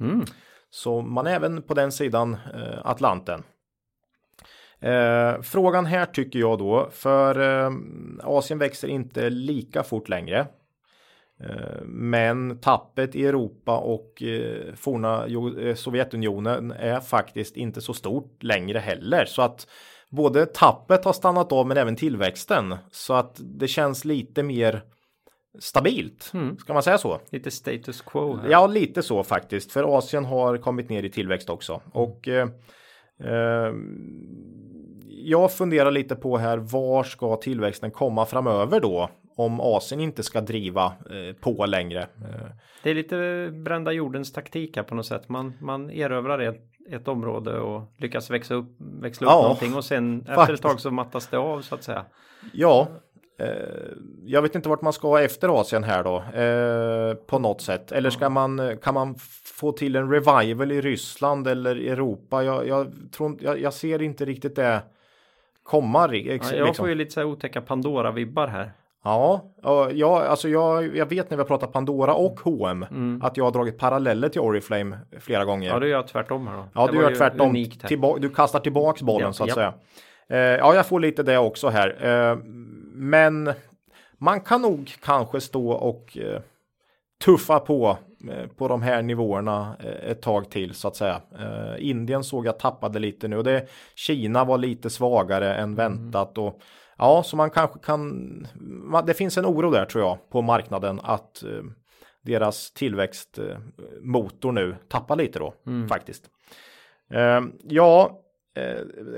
mm. Så man är även på den sidan eh, Atlanten. Eh, frågan här tycker jag då, för eh, Asien växer inte lika fort längre. Eh, men tappet i Europa och eh, forna eh, Sovjetunionen är faktiskt inte så stort längre heller. Så att både tappet har stannat av men även tillväxten. Så att det känns lite mer stabilt. Mm. Ska man säga så? Lite status quo. Här. Ja, lite så faktiskt. För Asien har kommit ner i tillväxt också. Och eh, eh, jag funderar lite på här, var ska tillväxten komma framöver då? Om Asien inte ska driva eh, på längre. Eh. Det är lite brända jordens taktik här på något sätt. Man, man erövrar ett, ett område och lyckas växa upp, växla upp ja, någonting och sen faktiskt. efter ett tag så mattas det av så att säga. Ja, eh, jag vet inte vart man ska efter Asien här då eh, på något sätt. Eller ska man, kan man få till en revival i Ryssland eller Europa? Jag, jag tror jag, jag ser inte riktigt det komma. Liksom. Ja, jag får ju lite så här otäcka Pandora-vibbar här. Ja, ja alltså jag, jag vet när vi har pratat Pandora och H&M mm. att jag har dragit paralleller till Oriflame flera gånger. Ja, du gör tvärtom här då. Ja, det du gör tvärtom. Tillba du kastar tillbaks bollen ja, så att ja. säga. Eh, ja, jag får lite det också här. Eh, men man kan nog kanske stå och eh, tuffa på på de här nivåerna eh, ett tag till så att säga. Eh, Indien såg jag tappade lite nu och det Kina var lite svagare än mm. väntat och ja, så man kanske kan. Det finns en oro där tror jag på marknaden att deras tillväxtmotor nu tappar lite då mm. faktiskt. Ja, Eh,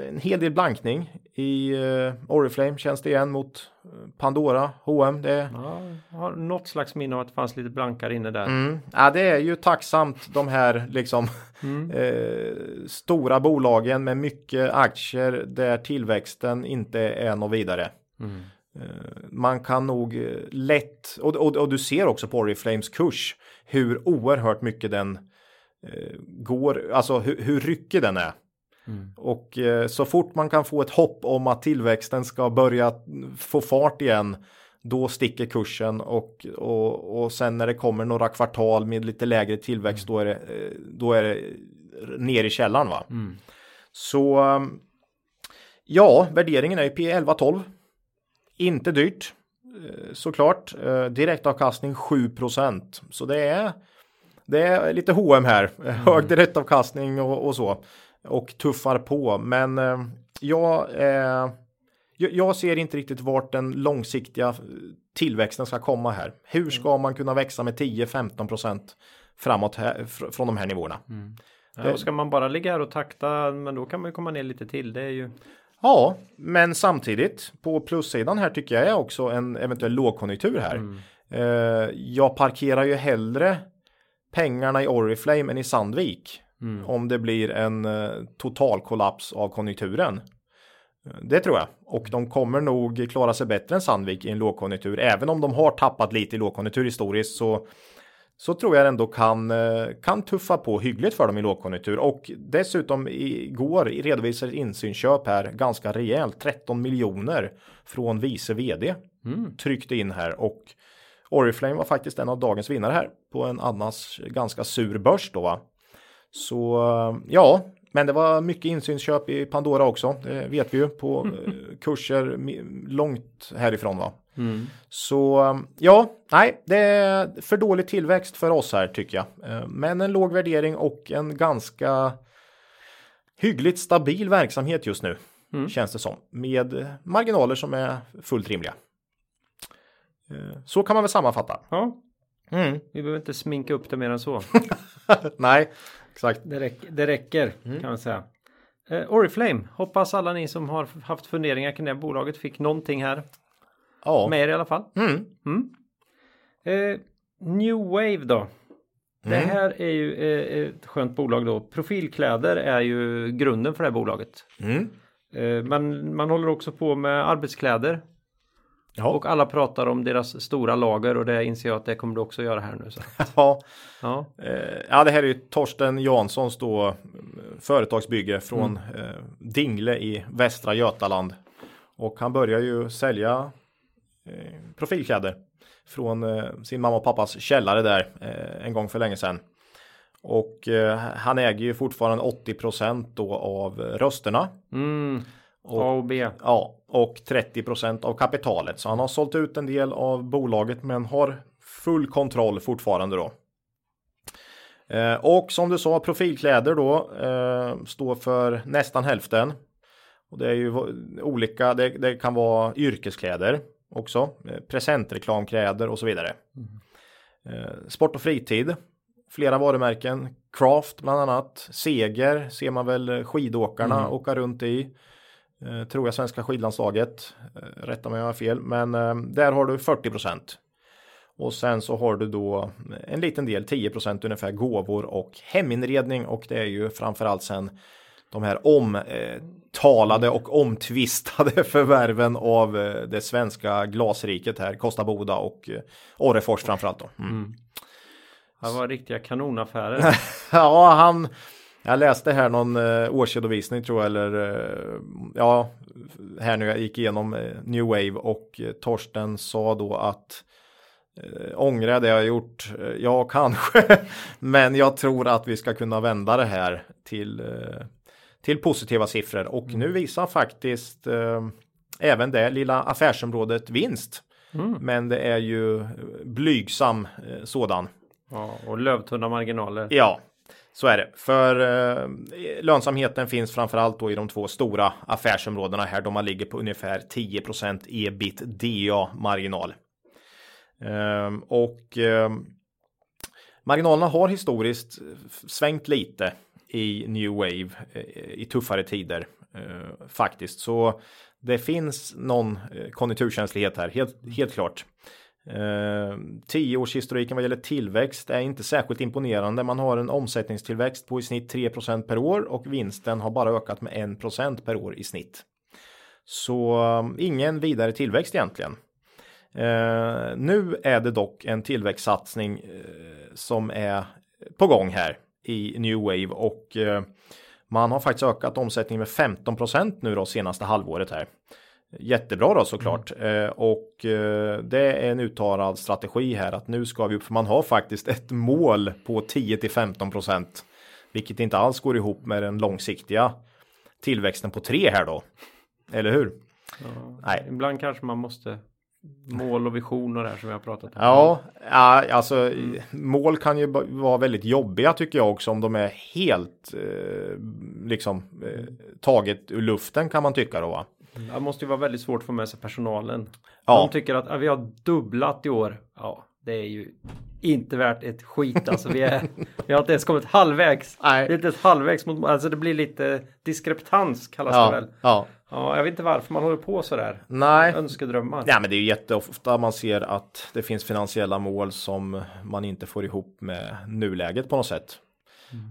en hel del blankning i uh, Oriflame känns det igen mot eh, Pandora, H&M. Det ja, har något slags minne av att det fanns lite blankare inne där. Mm. Ja, det är ju tacksamt de här liksom mm. [LAUGHS] eh, stora bolagen med mycket aktier där tillväxten inte är något vidare. Mm. Eh, man kan nog lätt och, och, och, du ser också på Oriflames kurs hur oerhört mycket den eh, går, alltså hur, hur ryckig den är. Mm. Och eh, så fort man kan få ett hopp om att tillväxten ska börja få fart igen då sticker kursen och, och, och sen när det kommer några kvartal med lite lägre tillväxt mm. då, är det, eh, då är det ner i källan va. Mm. Så ehm, ja, värderingen är ju P11-12. Inte dyrt eh, såklart. Eh, direktavkastning 7% Så det är det är lite H&M här. Mm. Hög direktavkastning och, och så och tuffar på. Men eh, jag, eh, jag ser inte riktigt vart den långsiktiga tillväxten ska komma här. Hur ska mm. man kunna växa med 10-15 procent framåt här, från de här nivåerna? Mm. Ja, ska man bara ligga här och takta, men då kan man ju komma ner lite till. Det är ju Ja, men samtidigt på plussidan här tycker jag är också en eventuell lågkonjunktur här. Mm. Eh, jag parkerar ju hellre pengarna i Oriflame än i Sandvik. Mm. Om det blir en eh, total kollaps av konjunkturen. Eh, det tror jag. Och de kommer nog klara sig bättre än Sandvik i en lågkonjunktur. Även om de har tappat lite i lågkonjunktur historiskt så, så tror jag ändå kan, eh, kan tuffa på hyggligt för dem i lågkonjunktur. Och dessutom igår redovisade insynsköp här ganska rejält. 13 miljoner från vice vd. Mm. Tryckte in här och Oriflame var faktiskt en av dagens vinnare här på en annars ganska sur börs då. Så ja, men det var mycket insynsköp i Pandora också. Det vet vi ju på eh, [LAUGHS] kurser långt härifrån va. Mm. Så ja, nej, det är för dålig tillväxt för oss här tycker jag. Eh, men en låg värdering och en ganska hyggligt stabil verksamhet just nu. Mm. Känns det som. Med marginaler som är fullt rimliga. Eh, så kan man väl sammanfatta. Ja. Mm. Vi behöver inte sminka upp det mer än så. [LAUGHS] [LAUGHS] Nej, Exakt. Det, räck, det räcker mm. kan man säga. Eh, Oriflame, hoppas alla ni som har haft funderingar kring det bolaget fick någonting här Ja. med er i alla fall. Mm. Eh, New Wave då. Det Mm. här är ju eh, ett skönt bolag då. Profilkläder är ju grunden för det här bolaget. Mm. Eh, men man håller också på med arbetskläder. Ja. Och alla pratar om deras stora lager och det inser jag att det kommer du också göra här nu. Så. [LAUGHS] Ja. Ja. Eh, ja, det här är ju Torsten Janssons då eh, företagsbygge från eh, Dingle i Västra Götaland. Och han börjar ju sälja eh, profilkläder från eh, sin mamma och pappas källare där eh, en gång för länge sedan. Och han äger ju fortfarande 80 då av rösterna. Mm. Och- A och B. Ja, och 30% av kapitalet. Så han har sålt ut en del av bolaget men har full kontroll fortfarande då. Eh, och som du sa, profilkläder då eh, står för nästan hälften. Och det är ju olika, det, det kan vara yrkeskläder också, eh, presentreklamkläder och så vidare. Eh, sport och fritid, flera varumärken, Craft bland annat, Seger ser man väl skidåkarna åka runt i. Eh, tror jag svenska skidlandslaget. Eh, rätta mig om jag har fel. Men eh, där har du 40% Och sen så har du då en liten del, 10% ungefär gåvor och heminredning. Och det är ju framförallt sen de här omtalade och omtvistade [LAUGHS] förvärven av det svenska glasriket här. Kosta Boda och Orrefors framförallt då. Mm. Det var riktiga kanonaffärer. [LAUGHS] Ja, han. Jag läste här någon eh, årsredovisning tror jag eller eh, ja, här nu jag gick igenom eh, New Wave och eh, Torsten sa då att eh, ångrar jag det jag har gjort? Ja, kanske, [LAUGHS] men jag tror att vi ska kunna vända det här till till positiva siffror och nu visar faktiskt även det lilla affärsområdet vinst. Men det är ju blygsam sådan. ja, och lövtunna marginaler. Ja, så är det. För eh, lönsamheten finns framförallt då i de två stora affärsområdena här. De man ligger på ungefär 10% ebitda marginal. Ehm, och eh, marginalerna har historiskt svängt lite i New Wave eh, i tuffare tider eh, faktiskt. Så det finns någon eh, konjunkturkänslighet här, helt, helt klart. Eh, Tioårshistoriken vad gäller tillväxt är inte särskilt imponerande. Man har en omsättningstillväxt på i snitt 3% per år och vinsten har bara ökat med 1% per år i snitt. Så eh, ingen vidare tillväxt egentligen. Eh, nu är det dock en tillväxtsatsning eh, som är på gång här i New Wave och eh, man har faktiskt ökat omsättningen med 15% nu då senaste halvåret här. Jättebra då såklart. Eh, och eh, det är en uttalad strategi här att nu ska vi upp, för man har faktiskt ett mål på 10 till 15 procent. Vilket inte alls går ihop med den långsiktiga tillväxten på 3 här då. Eller hur? Nej. Ibland kanske man måste mål och vision och det här som vi har pratat om. Ja, ja alltså mål kan ju vara väldigt jobbiga tycker jag också om de är helt eh, liksom eh, taget ur luften kan man tycka då va? Det måste ju vara väldigt svårt att få med sig personalen. Ja. De tycker att ah, vi har dubblat i år. Ja, det är ju inte värt ett skit alltså. Vi, är, [LAUGHS] vi har inte ens kommit halvvägs. Nej. Det är inte ens halvvägs mot, alltså det blir lite diskreptans kallas det Ja, väl. ja. Ja, jag vet inte varför man håller på sådär. Nej, Önskedrömmar. Ja, men det är ju jätteofta man ser att det finns finansiella mål som man inte får ihop med nuläget på något sätt.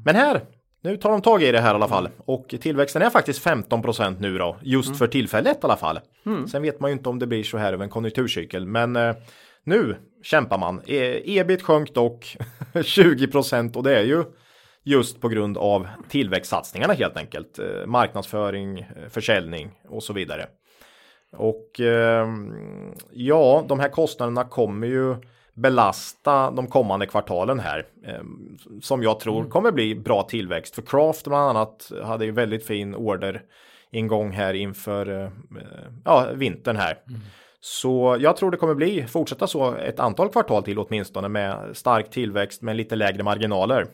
Men här, nu tar de tag i det här i alla fall. Och tillväxten är faktiskt 15% nu då, just för tillfället i alla fall. Sen vet man ju inte om det blir så här över en konjunkturcykel, men eh, nu kämpar man. E ebit sjönk dock [LAUGHS] 20% och det är ju just på grund av tillväxtsatsningarna helt enkelt. Eh, marknadsföring, eh, försäljning och så vidare. Och eh, ja, de här kostnaderna kommer ju belasta de kommande kvartalen här. Eh, som jag tror kommer bli bra tillväxt. För Craft bland annat hade ju väldigt fin order ingång här inför eh, ja, vintern här. Så jag tror det kommer bli fortsätta så ett antal kvartal till åtminstone med stark tillväxt med lite lägre marginaler.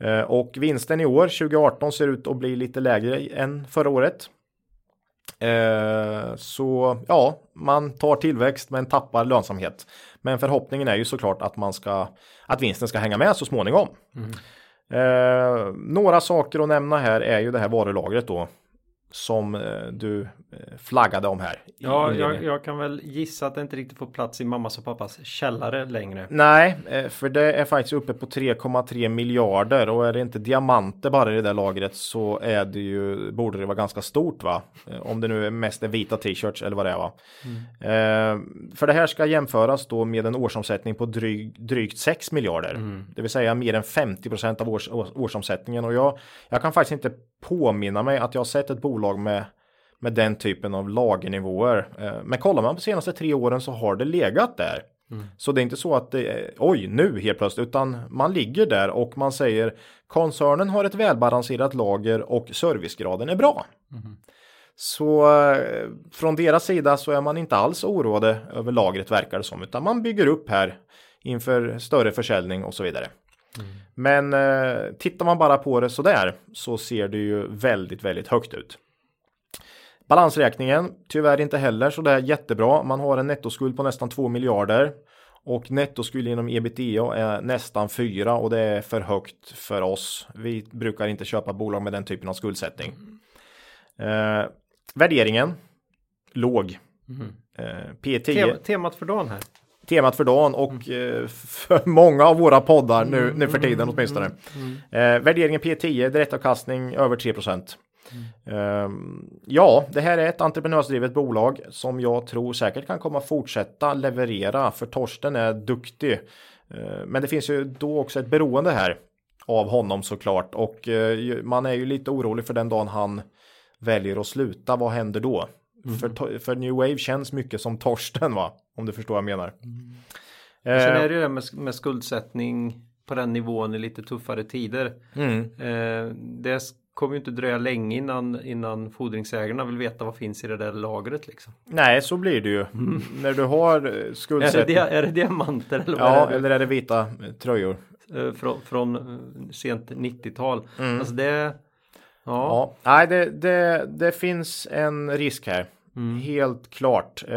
Eh, Och vinsten i år 2018 ser ut att bli lite lägre än förra året. Eh, Så ja, man tar tillväxt men tappar lönsamhet. Men förhoppningen är ju såklart att man ska att vinsten ska hänga med så småningom. Eh, några saker att nämna här är ju det här varulagret då som eh, du eh, flaggade om här. Ja, jag, jag, kan väl gissa att det inte riktigt får plats i mammas och pappas källare längre. Nej, eh, för det är faktiskt uppe på 3,3 miljarder och är det inte diamanter bara i det där lagret så är det ju, borde det vara ganska stort va? Om det nu är mest är vita t-shirts eller vad det är va? Mm. För det här ska jämföras då med en årsomsättning på dryg, drygt 6 miljarder. Mm. Det vill säga mer än 50 procent av års, årsomsättningen och jag, jag kan faktiskt inte påminna mig att jag har sett ett bolag med med den typen av lagernivåer. Eh, men kollar man på senaste tre åren så har det legat där. Mm. Så det är inte så att det är oj nu helt plötsligt utan man ligger där och man säger koncernen har ett välbalanserat lager och servicegraden är bra. Mm. Så eh, från deras sida så är man inte alls oroade över lagret verkar det som utan man bygger upp här inför större försäljning och så vidare. Mm. Men eh, tittar man bara på det sådär så ser det ju väldigt, väldigt högt ut. Balansräkningen tyvärr inte heller så där jättebra. Man har en nettoskuld på nästan 2 miljarder och nettoskuld inom ebitda är nästan 4 och det är för högt för oss. Vi brukar inte köpa bolag med den typen av skuldsättning. Eh, värderingen låg. Mm. Eh, P10. Temat för dagen här temat för dagen och mm. för många av våra poddar nu, nu för tiden mm. åtminstone. Mm. Eh, värderingen P10, direktavkastning över 3 mm. ja, det här är ett entreprenörsdrivet bolag som jag tror säkert kan komma fortsätta leverera för Torsten är duktig. Eh, men det finns ju då också ett beroende här av honom såklart och eh, man är ju lite orolig för den dagen han väljer att sluta. Vad händer då? Mm. För, för New Wave känns mycket som Torsten va? Om du förstår vad jag menar. Mm. Eh, Sen är det det med, med skuldsättning på den nivån i lite tuffare tider. Mm. Eh, det kommer ju inte dröja länge innan, innan fordringsägarna vill veta vad finns i det där lagret liksom. Nej, så blir det ju. Mm. När du har skuldsättning. Är det, är det diamanter? Eller ja, är eller är det vita tröjor? Eh, från, från eh, sent 90-tal. Mm. Alltså det... Ja. ja. Nej, det, det, det finns en risk här. Mm. Helt klart. Uh,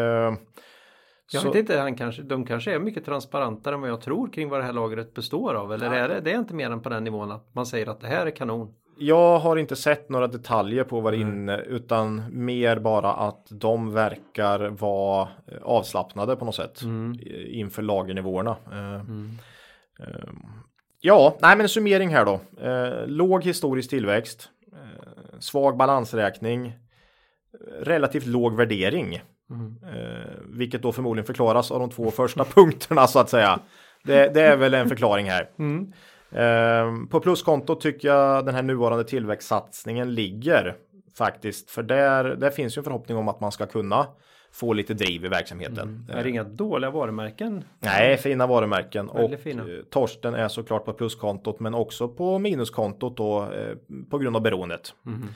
jag så... vet inte, han kanske, de kanske är mycket transparentare än vad jag tror kring vad det här lagret består av. Eller ja. är det, det är inte mer än på den nivån att man säger att det här är kanon. Jag har inte sett några detaljer på vad det mm. inne utan mer bara att de verkar vara eh, avslappnade på något sätt mm. inför lagernivåerna. Uh, mm. uh, ja, nej men en summering här då. låg historisk tillväxt, svag balansräkning, relativt låg värdering. Mm. Eh, vilket då förmodligen förklaras av de två första [LAUGHS] punkterna så att säga. Det, det är väl en förklaring här. Mm. Eh, på pluskonto tycker jag den här nuvarande tillväxtsatsningen ligger faktiskt. För där, där finns ju en förhoppning om att man ska kunna få lite driv i verksamheten. Mm. Är det inga dåliga varumärken? Nej, fina varumärken. Väldigt och fina. Eh, Torsten är såklart på pluskontot men också på minuskontot då eh, på grund av beroendet. Mm.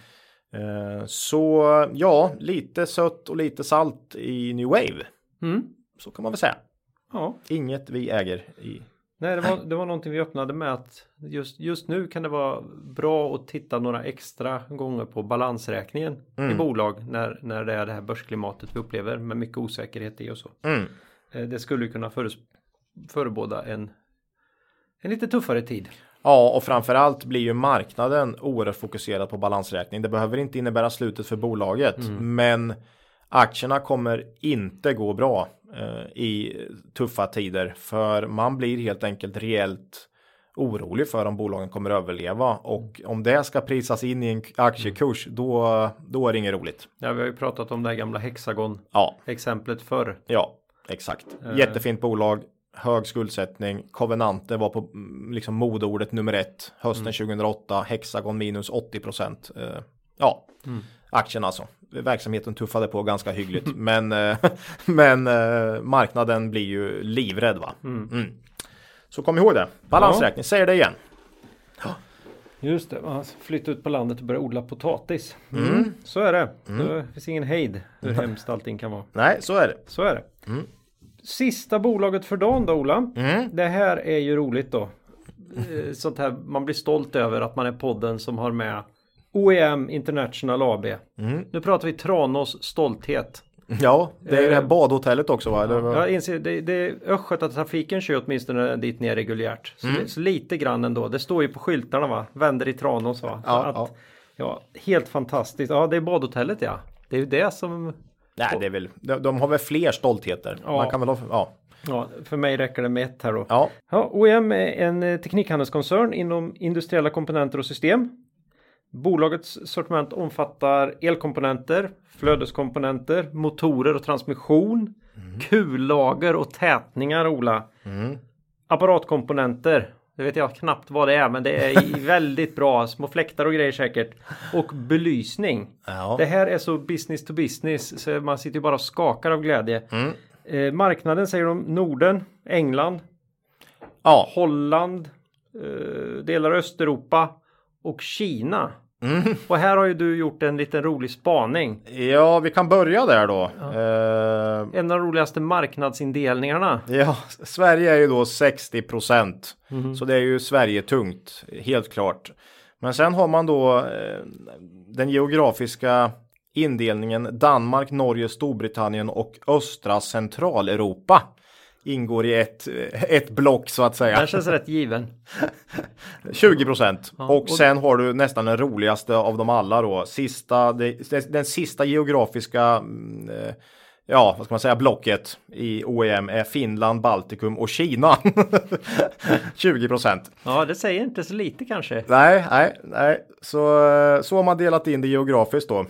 Eh, så ja, lite sött och lite salt i New Wave. Mm. Så kan man väl säga. Ja. Inget vi äger i. Nej, det var, det var någonting vi öppnade med att just, just nu kan det vara bra att titta några extra gånger på balansräkningen mm. i bolag när, när det är det här börsklimatet vi upplever med mycket osäkerhet i och så. Mm. Eh, det skulle kunna förebåda en, en lite tuffare tid. Ja, och framförallt blir ju marknaden oerhört fokuserad på balansräkning. Det behöver inte innebära slutet för bolaget, mm. men aktierna kommer inte gå bra i tuffa tider för man blir helt enkelt rejält orolig för om bolagen kommer överleva och om det ska prisas in i en aktiekurs då, då är det inget roligt. Ja, vi har ju pratat om det här gamla Hexagon ja. exemplet förr. Ja, exakt. Eh. Jättefint bolag, hög skuldsättning. Covenante var på mm, liksom modeordet nummer ett hösten mm. 2008. Hexagon minus 80 procent. Eh, ja, mm. Aktien alltså. Verksamheten tuffade på ganska hyggligt, [LAUGHS] men, eh, [LAUGHS] men eh, marknaden blir ju livrädd va. Mm. mm. Så kom ihåg det. Balansräkning, ja. säger det igen. Just det, man flytta ut på landet och börja odla potatis. Mm. mm. Så är det. Mm. Det finns ingen hejd hur hemskt allting kan vara. Nej, så är det. Så är det. Mm. Sista bolaget för dagen då Ola. Mm. Det här är ju roligt då. Eh, sånt här man blir stolt över att man är podden som har med OEM International AB. Mm. Nu pratar vi Tranås stolthet. Ja, det är ju det här Eh, badhotellet också va? Eller? Jag inser, det, det, Östgötatrafiken kör åtminstone dit ner reguljärt. Så, Mm. det, så lite grann ändå. Det står ju på skyltarna va? Vänder i Tranås va? Ja, att, ja. ja. helt fantastiskt. Ja, det är badhotellet ja. Det är ju det som Nej, det är väl, de, de har väl fler stoltheter. Ja. Man kan väl ha, ja. Ja, för mig räcker det med ett här då. Ja, Ja, OEM är en eh, teknikhandelskoncern inom industriella komponenter och system. Bolagets sortiment omfattar elkomponenter, flödeskomponenter, motorer och transmission, kullager och tätningar, Ola. Apparatkomponenter, det vet jag knappt vad det är, men det är [LAUGHS] väldigt bra. Små fläktar och grejer säkert. Och belysning. Ja. Det här är så business to business, så man sitter ju bara och skakar av glädje. Eh, marknaden säger de Norden, England, ja. Holland, eh, delar av Östeuropa och Kina. Mm. Och här har ju du gjort en liten rolig spaning. ja, vi kan börja där då. Eh, En av de roligaste marknadsindelningarna. Ja, Sverige är ju då 60 procent. Mhm. Så det är ju Sverige tungt, helt klart. Men sen har man då eh, den geografiska indelningen Danmark, Norge, Storbritannien och östra Centraleuropa. Ingår i ett, ett block så att säga. Den känns rätt given. [LAUGHS] 20 procent. och, och- sen har du nästan den roligaste av dem alla då. Sista, det, den sista geografiska mm, eh, Ja, vad ska man säga, blocket i OEM är Finland, Baltikum och Kina. [LAUGHS] 20 procent. Ja, det säger inte så lite kanske. Nej, nej, nej. Så, eh, så har man delat in det geografiskt då. Eh,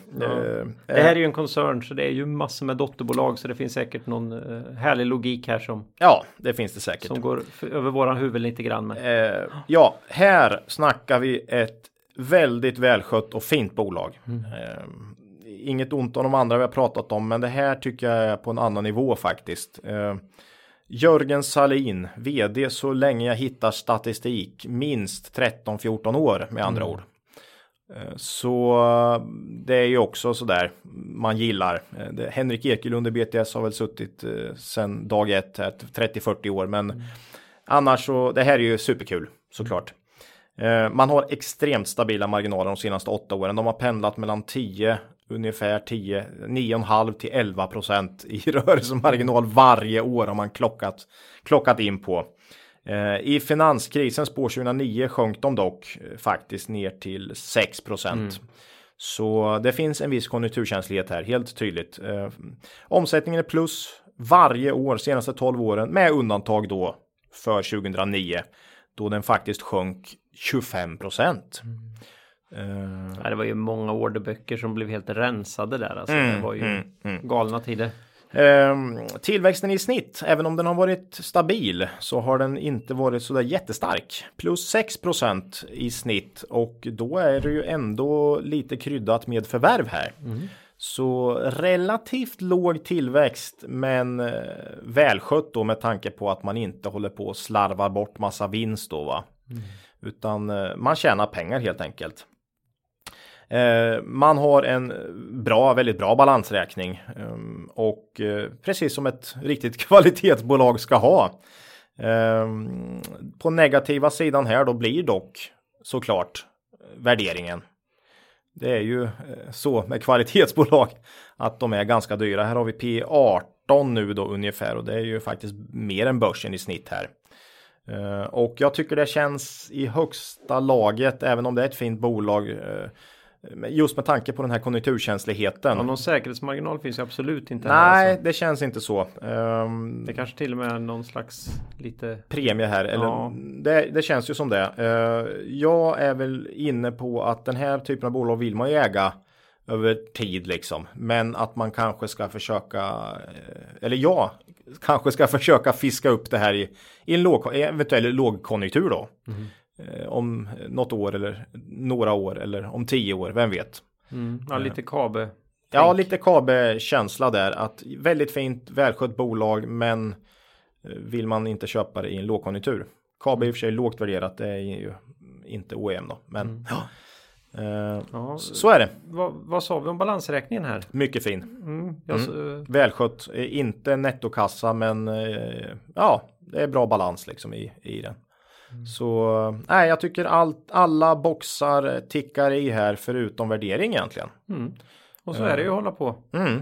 Det här är ju en koncern så det är ju massor med dotterbolag så det finns säkert någon eh, härlig logik här som, Ja, det finns det säkert. som går över våran huvud lite grann. Men, Eh, ja, här snackar vi ett väldigt välskött och fint bolag. Eh, inget ont om de andra vi har pratat om, men det här tycker jag är på en annan nivå faktiskt. Eh, Jörgen Salin, vd så länge jag hittar statistik, minst 13-14 år med andra ord. Eh, Så eh, det är ju också sådär man gillar. Eh, det, Henrik Ekelund i BTS har väl suttit sedan dag ett, här, 30-40 år, men annars så det här är ju superkul såklart. Eh, man har extremt stabila marginaler de senaste åtta åren. De har pendlat mellan 10 ungefär 10 9,5 till 11 procent i [LAUGHS] rörelsemarginal varje år har man klockat klockat in på. Eh, I finanskrisens spår 2009 sjönk de dock eh, faktiskt ner till 6 procent. Så det finns en viss konjunkturkänslighet här, helt tydligt. Eh, omsättningen är plus varje år senaste 12 åren med undantag då för 2009 då den faktiskt sjönk 25 procent. Ja, det var ju många orderböcker som blev helt rensade där. Alltså, det var ju galna tider. Ehm, tillväxten i snitt, även om den har varit stabil, så har den inte varit så där jättestark. Plus 6% i snitt och då är det ju ändå lite kryddat med förvärv här. Så relativt låg tillväxt, men eh, välskött då med tanke på att man inte håller på och slarvar bort massa vinst då va. Utan eh, man tjänar pengar helt enkelt. Eh, man har en bra, väldigt bra balansräkning ehm, och eh, precis som ett [LAUGHS] riktigt kvalitetsbolag ska ha. Ehm, på negativa sidan här då blir dock såklart värderingen. Det är ju eh, så med kvalitetsbolag att de är ganska dyra. Här har vi P 18 nu då ungefär och det är ju faktiskt mer än börsen i snitt här. Och jag tycker det känns i högsta laget, även om det är ett fint bolag. Just med tanke på den här konjunkturkänsligheten. Ja, någon säkerhetsmarginal finns ju absolut inte. Nej, Alltså. det känns inte så. Ehm, Det kanske till och med är någon slags lite premie här. Eller, Ja. det, det känns ju som det. Eh, jag är väl inne på att den här typen av bolag vill man ju äga över tid liksom. Men att man kanske ska försöka, eh, eller jag kanske ska [LAUGHS] försöka fiska upp det här i, i en låg, eventuell lågkonjunktur då. Eh, om något år eller några år eller om tio år, vem vet. Mm, ja, lite kabe. Ja, lite KB-känsla där. Att väldigt fint, välskött bolag, men eh, vill man inte köpa det i en lågkonjunktur. KB är i och för sig lågt värderat, det är ju inte OEM då. Men ja. Eh, Ja, så är det. vad, vad sa vi om balansräkningen här? Mycket fin. Mm, jag, s- Välskött, eh, inte nettokassa, men eh, ja, det är bra balans liksom i, i den. Så nej, jag tycker allt, alla boxar tickar i här förutom värdering egentligen. mm. Och så är det ju att hålla på. Mm.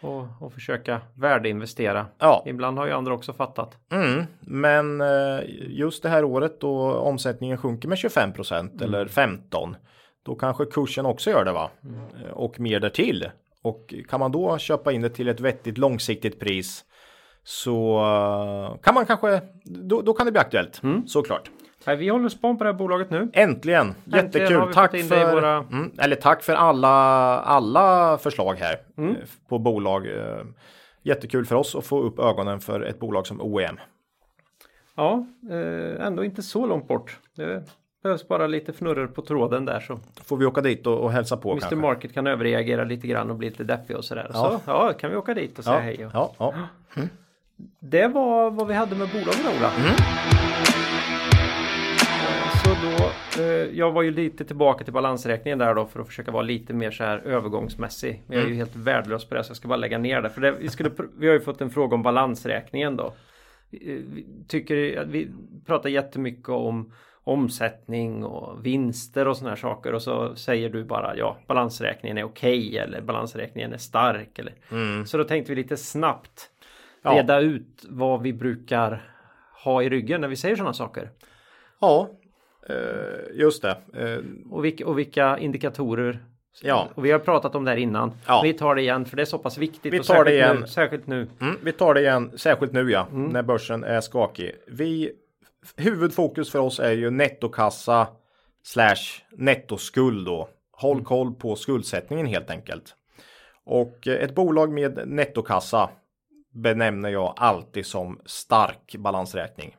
och, och försöka värdeinvestera. Ja. Ibland har ju andra också fattat. Mm, men eh, just det här året då omsättningen sjunker med 25% eller 15 då kanske kursen också gör det va? Eh, Och mer därtill. Och kan man då köpa in det till ett vettigt långsiktigt pris så eh, kan man kanske, då, då kan det bli aktuellt såklart. Nej, vi håller span på det här bolaget nu. Äntligen! Jättekul! vi Tack för, våra- mm, eller tack för alla, alla förslag här Mm. eh, på bolag. Eh, Jättekul för oss att få upp ögonen för ett bolag som OEM. Ja, ändå inte så långt bort. Det behövs bara lite fnurror på tråden där så Får vi åka dit och, och hälsa på Mr kanske? Market kan överreagera lite grann och bli lite deppig och sådär. Ja. Så ja, kan vi åka dit och säga Ja, hej. Och... ja, ja. Det var vad vi hade med bolagen Ola. Mm. Så då, eh, jag var ju lite tillbaka till balansräkningen där då för att försöka vara lite mer så här övergångsmässig. Men jag är ju helt värdelös på det så jag ska bara lägga ner det. För det, vi, skulle, vi har ju fått en fråga om balansräkningen då. Eh, Vi tycker att vi pratar jättemycket om omsättning och vinster och såna här saker och så säger du bara ja balansräkningen är okej eller balansräkningen är stark eller så då tänkte vi lite snabbt Ja. reda ut vad vi brukar ha i ryggen när vi säger sådana saker. Ja, eh, just det. Eh, Och vilka, och vilka indikatorer. Ja. Och vi har pratat om det här innan. Ja. Vi tar det igen för det är så pass viktigt. Vi tar det igen. Nu, särskilt nu. mm, vi tar det igen, särskilt nu ja, Mm. när börsen är skakig. Vi, huvudfokus för oss är ju nettokassa slash nettoskuld då. Håll Mm. koll på skuldsättningen helt enkelt. Och eh, ett bolag med nettokassa benämner jag alltid som stark balansräkning.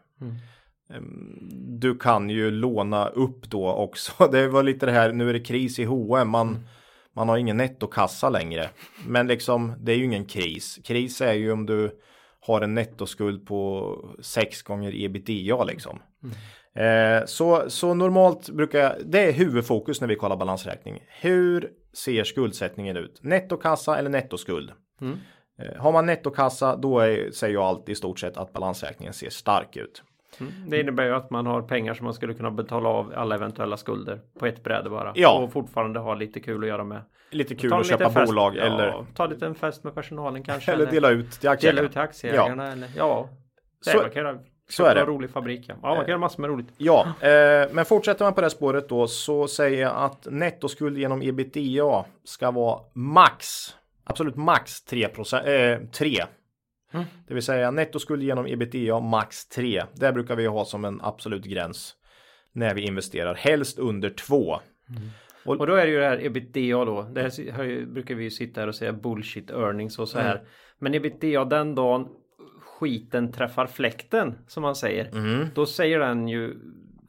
Ehm, Du kan ju låna upp då också. [LAUGHS] Det var lite det här, nu är det kris i H&M. Man, man har ingen nettokassa längre. Men liksom, det är ju ingen kris. Kris är ju om du har en nettoskuld på 6 gånger ebitda liksom. Eh, så, så normalt brukar jag, det är huvudfokus när vi kollar balansräkning. Hur ser skuldsättningen ut? Nettokassa eller nettoskuld? Eh, har man nettokassa då är, säger jag alltid i stort sett att balansräkningen ser stark ut. Det innebär ju att man har pengar som man skulle kunna betala av alla eventuella skulder på ett bräde bara. Ja. Och fortfarande ha lite kul att göra med. Lite kul att liten köpa fest- bolag ja, eller, Ta lite en fest med personalen kanske. eller dela ut till aktieägarna. dela ut till aktieägarna. Eller, ja. Det Så- man kan göra. så är det. rolig fabrik. Ja. ja, man kan göra massor med roligt. Ja, eh, men fortsätter man på det spåret då så säger jag att nettoskuld genom ebitda ska vara max, absolut max 3 eh, 3. Det vill säga nettoskuld genom ebitda max 3. Det brukar vi ha som en absolut gräns när vi investerar, helst under 2. Och då är det ju det här ebitda då. Det här ju- brukar vi ju sitta här och säga bullshit earnings och så här. Men ebitda den dagen skiten träffar fläkten som man säger. Då säger den ju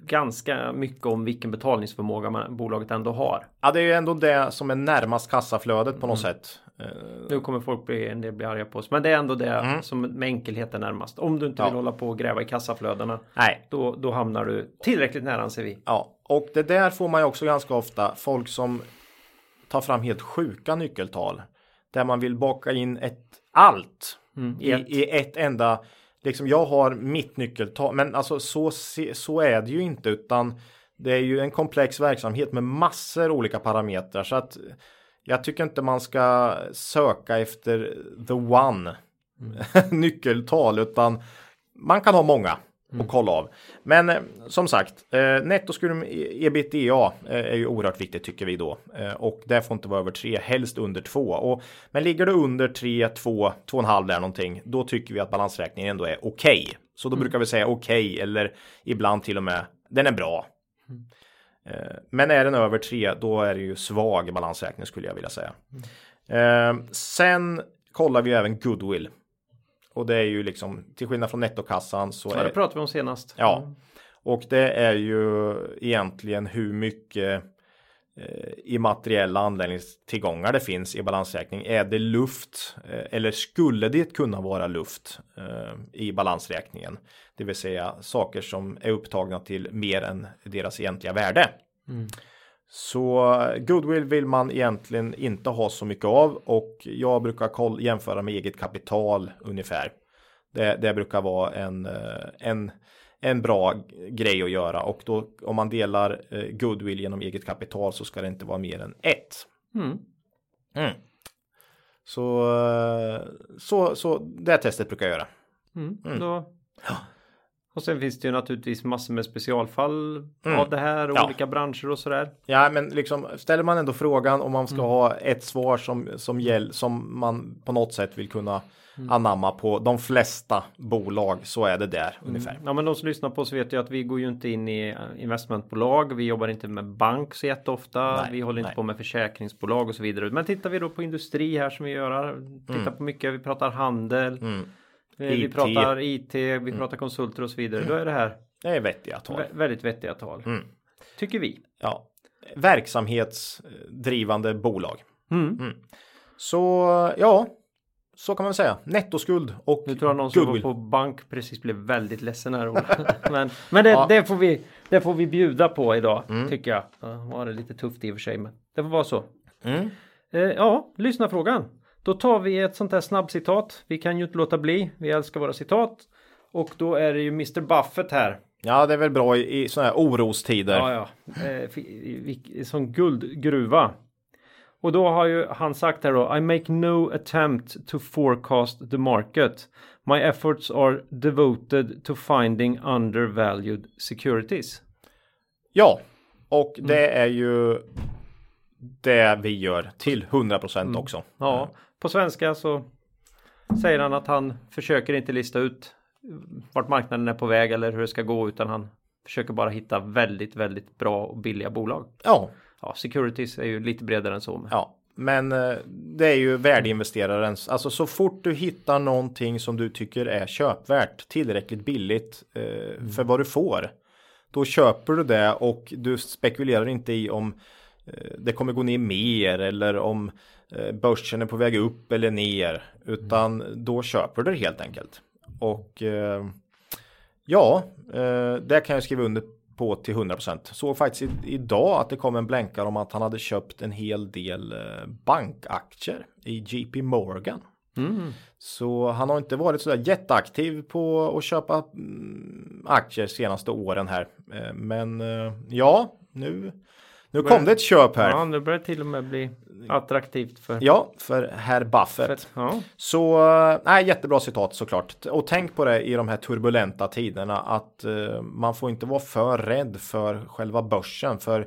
ganska mycket om vilken betalningsförmåga man, bolaget ändå har. Ja, det är ju ändå det som är närmast kassaflödet på något sätt. Eh, Nu kommer folk bli en del bli arga på oss. Men det är ändå det som med enkelhet är närmast. Om du inte Ja. vill hålla på och gräva i kassaflödena. nej, Då, då hamnar du tillräckligt nära anser vi. Ja, och det där får man ju också ganska ofta folk som tar fram helt sjuka nyckeltal. Där man vill baka in ett allt i, ett. i ett enda. Liksom jag har mitt nyckeltal, men alltså så, så är det ju inte utan det är ju en komplex verksamhet med massor olika parametrar så att jag tycker inte man ska söka efter the one [LAUGHS] nyckeltal utan man kan ha många och kolla av. Men eh, som sagt, eh, nettoskuld ebitda eh, är ju oerhört viktigt tycker vi då. Eh, och det får inte vara över 3, helst under 2. Och, men ligger det under 3, 2, 2,5 där någonting, då tycker vi att balansräkningen ändå är okej. Så då brukar vi säga okej eller ibland till och med den är bra. Eh, Men är den över 3 då är det ju svag balansräkning skulle jag vilja säga. Eh, sen kollar vi även goodwill. Och det är ju liksom till skillnad från nettokassan så Ja, är det pratade vi om senast. Ja, och det är ju egentligen hur mycket eh, immateriella anläggningstillgångar det finns i balansräkning. Är det luft eh, eller skulle det kunna vara luft eh, i balansräkningen? Det vill säga saker som är upptagna till mer än deras egentliga värde. Så eh, goodwill vill man egentligen inte ha så mycket av och jag brukar jämföra med eget kapital ungefär. Det, det brukar vara en, eh, en, en bra grej att göra och då om man delar eh, goodwill genom eget kapital så ska det inte vara mer än ett. Mm. Mm. Så, eh, så, så det testet brukar jag göra. Mm. Då... Och sen finns det ju naturligtvis massor med specialfall Mm. av det här och Ja. olika branscher och sådär. Ja, men liksom ställer man ändå frågan om man ska Mm. ha ett svar som, som, gäll, som man på något sätt vill kunna Mm. anamma på de flesta bolag så är det där Mm. ungefär. Ja men de som lyssnar på oss vet ju att vi går ju inte in i investmentbolag. Vi jobbar inte med bank så jätteofta. Nej, vi håller inte nej. på med försäkringsbolag och så vidare. Men tittar vi då på industri här som vi gör. Tittar på mycket. Vi pratar handel. Mm. eh, Vi pratar IT. Vi pratar konsulter och så vidare. Då är det här Det är vettiga tal. vä- väldigt vettiga tal. Mm. Tycker vi. Ja. Verksamhetsdrivande bolag. Mm. Så ja, så kan man säga. Nettoskuld och Nu tror jag någon som var på bank precis blev väldigt ledsen här. [LAUGHS] Men, men det, Ja. Mm. det, får vi, det får vi bjuda på idag tycker jag. Ja, var det lite tufft i och för sig men det får vara så. Mm. Eh, ja, lyssna frågan. Då tar vi ett sånt här snabbcitat. Vi kan ju inte låta bli. Vi älskar våra citat. Och då är det ju Mr Buffett här. Ja, det är väl bra i, i sådana här orostider. Ja, ja. Eh, som guldgruva. Och då har ju han sagt här då. I make no attempt to forecast the market. My efforts are devoted to finding undervalued securities. Ja, och Mm. det är ju det vi gör till 100% Mm. också. Ja, på svenska så säger han att han försöker inte lista ut vart marknaden är på väg eller hur det ska gå utan han försöker bara hitta väldigt, väldigt bra och billiga bolag. Ja, Ja, securities är ju lite bredare än så. Men. ja. Men eh, det är ju värdeinvesterarens, alltså så fort du hittar någonting som du tycker är köpvärt tillräckligt billigt eh, för vad du får. Då köper du det och du spekulerar inte i om eh, det kommer gå ner mer eller om börsen är på väg upp eller ner. Utan då köper du det helt enkelt. Och eh, ja, eh, det kan jag skriva under på till 100%. Såg faktiskt idag att det kom en blänkare om att han hade köpt en hel del eh, bankaktier i JP Morgan. Mm. Så han har inte varit sådär jätteaktiv på att köpa mm, aktier senaste åren här. Eh, Men eh, ja, nu, nu kom det ett köp här. Ja, nu börjar det till och med bli attraktivt för... Ja, för herr Buffett. för ja. Så, nej, jättebra citat såklart. Och tänk på det i de här turbulenta tiderna att eh, man får inte vara för rädd för själva börsen. För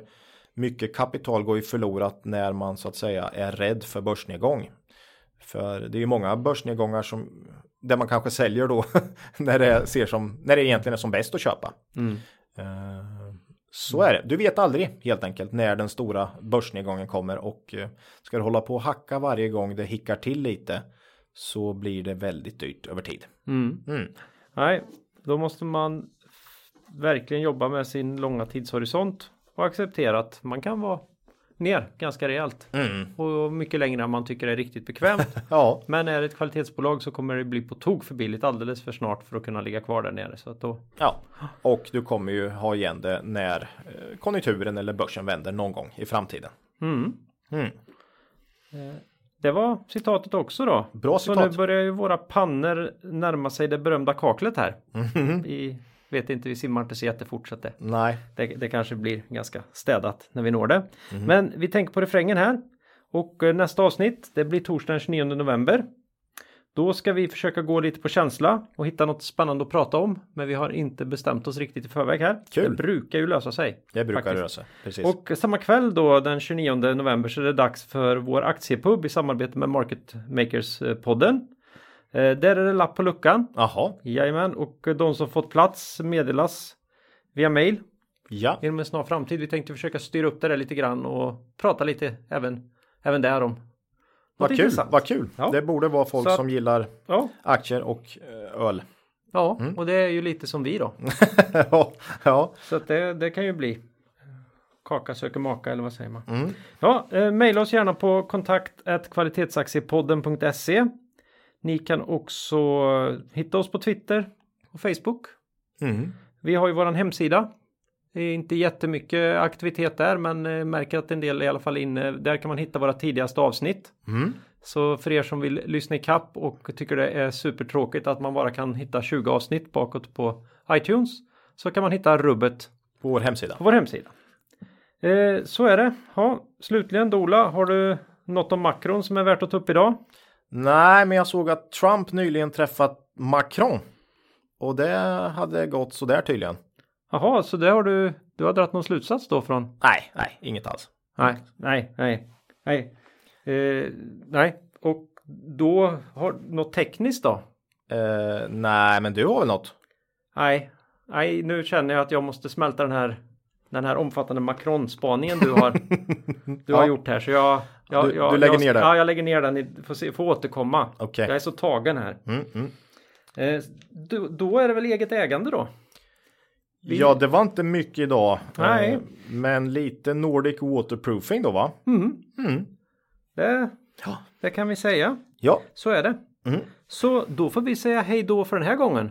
mycket kapital går ju förlorat när man så att säga är rädd för börsnedgång. För det är ju många börsnedgångar som där man kanske säljer då [LAUGHS] när det ser som när det egentligen är som bäst att köpa. Mm. Eh, Så är det. Du vet aldrig helt enkelt när den stora börsnedgången kommer och eh, ska du hålla på och hacka varje gång det hickar till lite så blir det väldigt dyrt över tid. Mm. Mm. Nej, då måste man verkligen jobba med sin långa tidshorisont och acceptera att man kan vara ner ganska rejält Mm. och mycket längre än man tycker är riktigt bekvämt. [LAUGHS] Ja, Men är det ett kvalitetsbolag så kommer det bli på tok för billigt alldeles för snart för att kunna ligga kvar där nere. Så att då, ja, och du kommer ju ha igen det när eh, konjunkturen eller börsen vänder någon gång i framtiden. mm. Mm. Det var citatet också då. Bra Så citat. nu börjar ju våra pannor närma sig det berömda kaklet här. Mhm. Vet inte, vi simmar inte så jättefort så att det, Nej, det, det kanske blir ganska städat när vi når det. Men vi tänker på refrängen här. Och eh, nästa avsnitt, det blir torsdagen den 29 november. Då ska vi försöka gå lite på känsla och hitta något spännande att prata om. Men vi har inte bestämt oss riktigt i förväg här. Kul. Det brukar ju lösa sig. det brukar faktiskt. röra sig. Precis. Och samma kväll då den 29 november så är det dags för vår aktiepub i samarbete med Market Makers eh, podden. Eh, Där är det lapp på luckan. Jaha, Jajamän, och eh, de som fått plats meddelas via mail ja. inom en snar framtid. Vi tänkte försöka styra upp det där lite grann och prata lite även, även där om Vad kul, vad kul. Ja. Det borde vara folk att- som gillar Ja, aktier och eh, öl. ja Mm. och det är ju lite som vi då. [LAUGHS] ja, ja. Så att det, det kan ju bli kaka söker maka eller vad säger man? Mm. Ja, eh, mejla oss gärna på kontakt kvalitetsaktiepodden.se. Ni kan också hitta oss på Twitter och Facebook. Mm. Vi har ju våran hemsida. Det är inte jättemycket aktivitet där men eh, märker att en del är i alla fall inne. Där kan man hitta våra tidigaste avsnitt. Mm. Så för er som vill lyssna i kapp och tycker det är supertråkigt att man bara kan hitta 20 avsnitt bakåt på iTunes så kan man hitta rubbet På vår hemsida. på vår hemsida. Eh, så är det. Ja, slutligen Dola, har du något om makron som är värt att ta upp idag? Nej, men jag såg att Trump nyligen träffat Macron. Och det hade gått sådär tydligen. Jaha, så det har du, du har dragit någon slutsats då från? Nej, nej, inget alls. Nej, nej, nej, nej. Eh, nej, och då har något tekniskt då? Eh, nej, men du har väl något? Nej, nej, nu känner jag att jag måste smälta den här den här omfattande Macron-spaningen du har, [LAUGHS] du har Ja. gjort här. Så jag, jag, Du- jag, du lägger jag, ner den? Ja, jag lägger ner den. i- Får, se, får återkomma. Okej. Jag är så tagen här. Mm, mm. Eh, då, då är det väl eget ägande då? Vi- Ja, det var inte mycket idag. Nej. Eh, men lite Nordic Waterproofing då va? Mm. Mm. Det, Ja. det kan vi säga. Ja, Så är det. Mm. Så då får vi säga hej då för den här gången.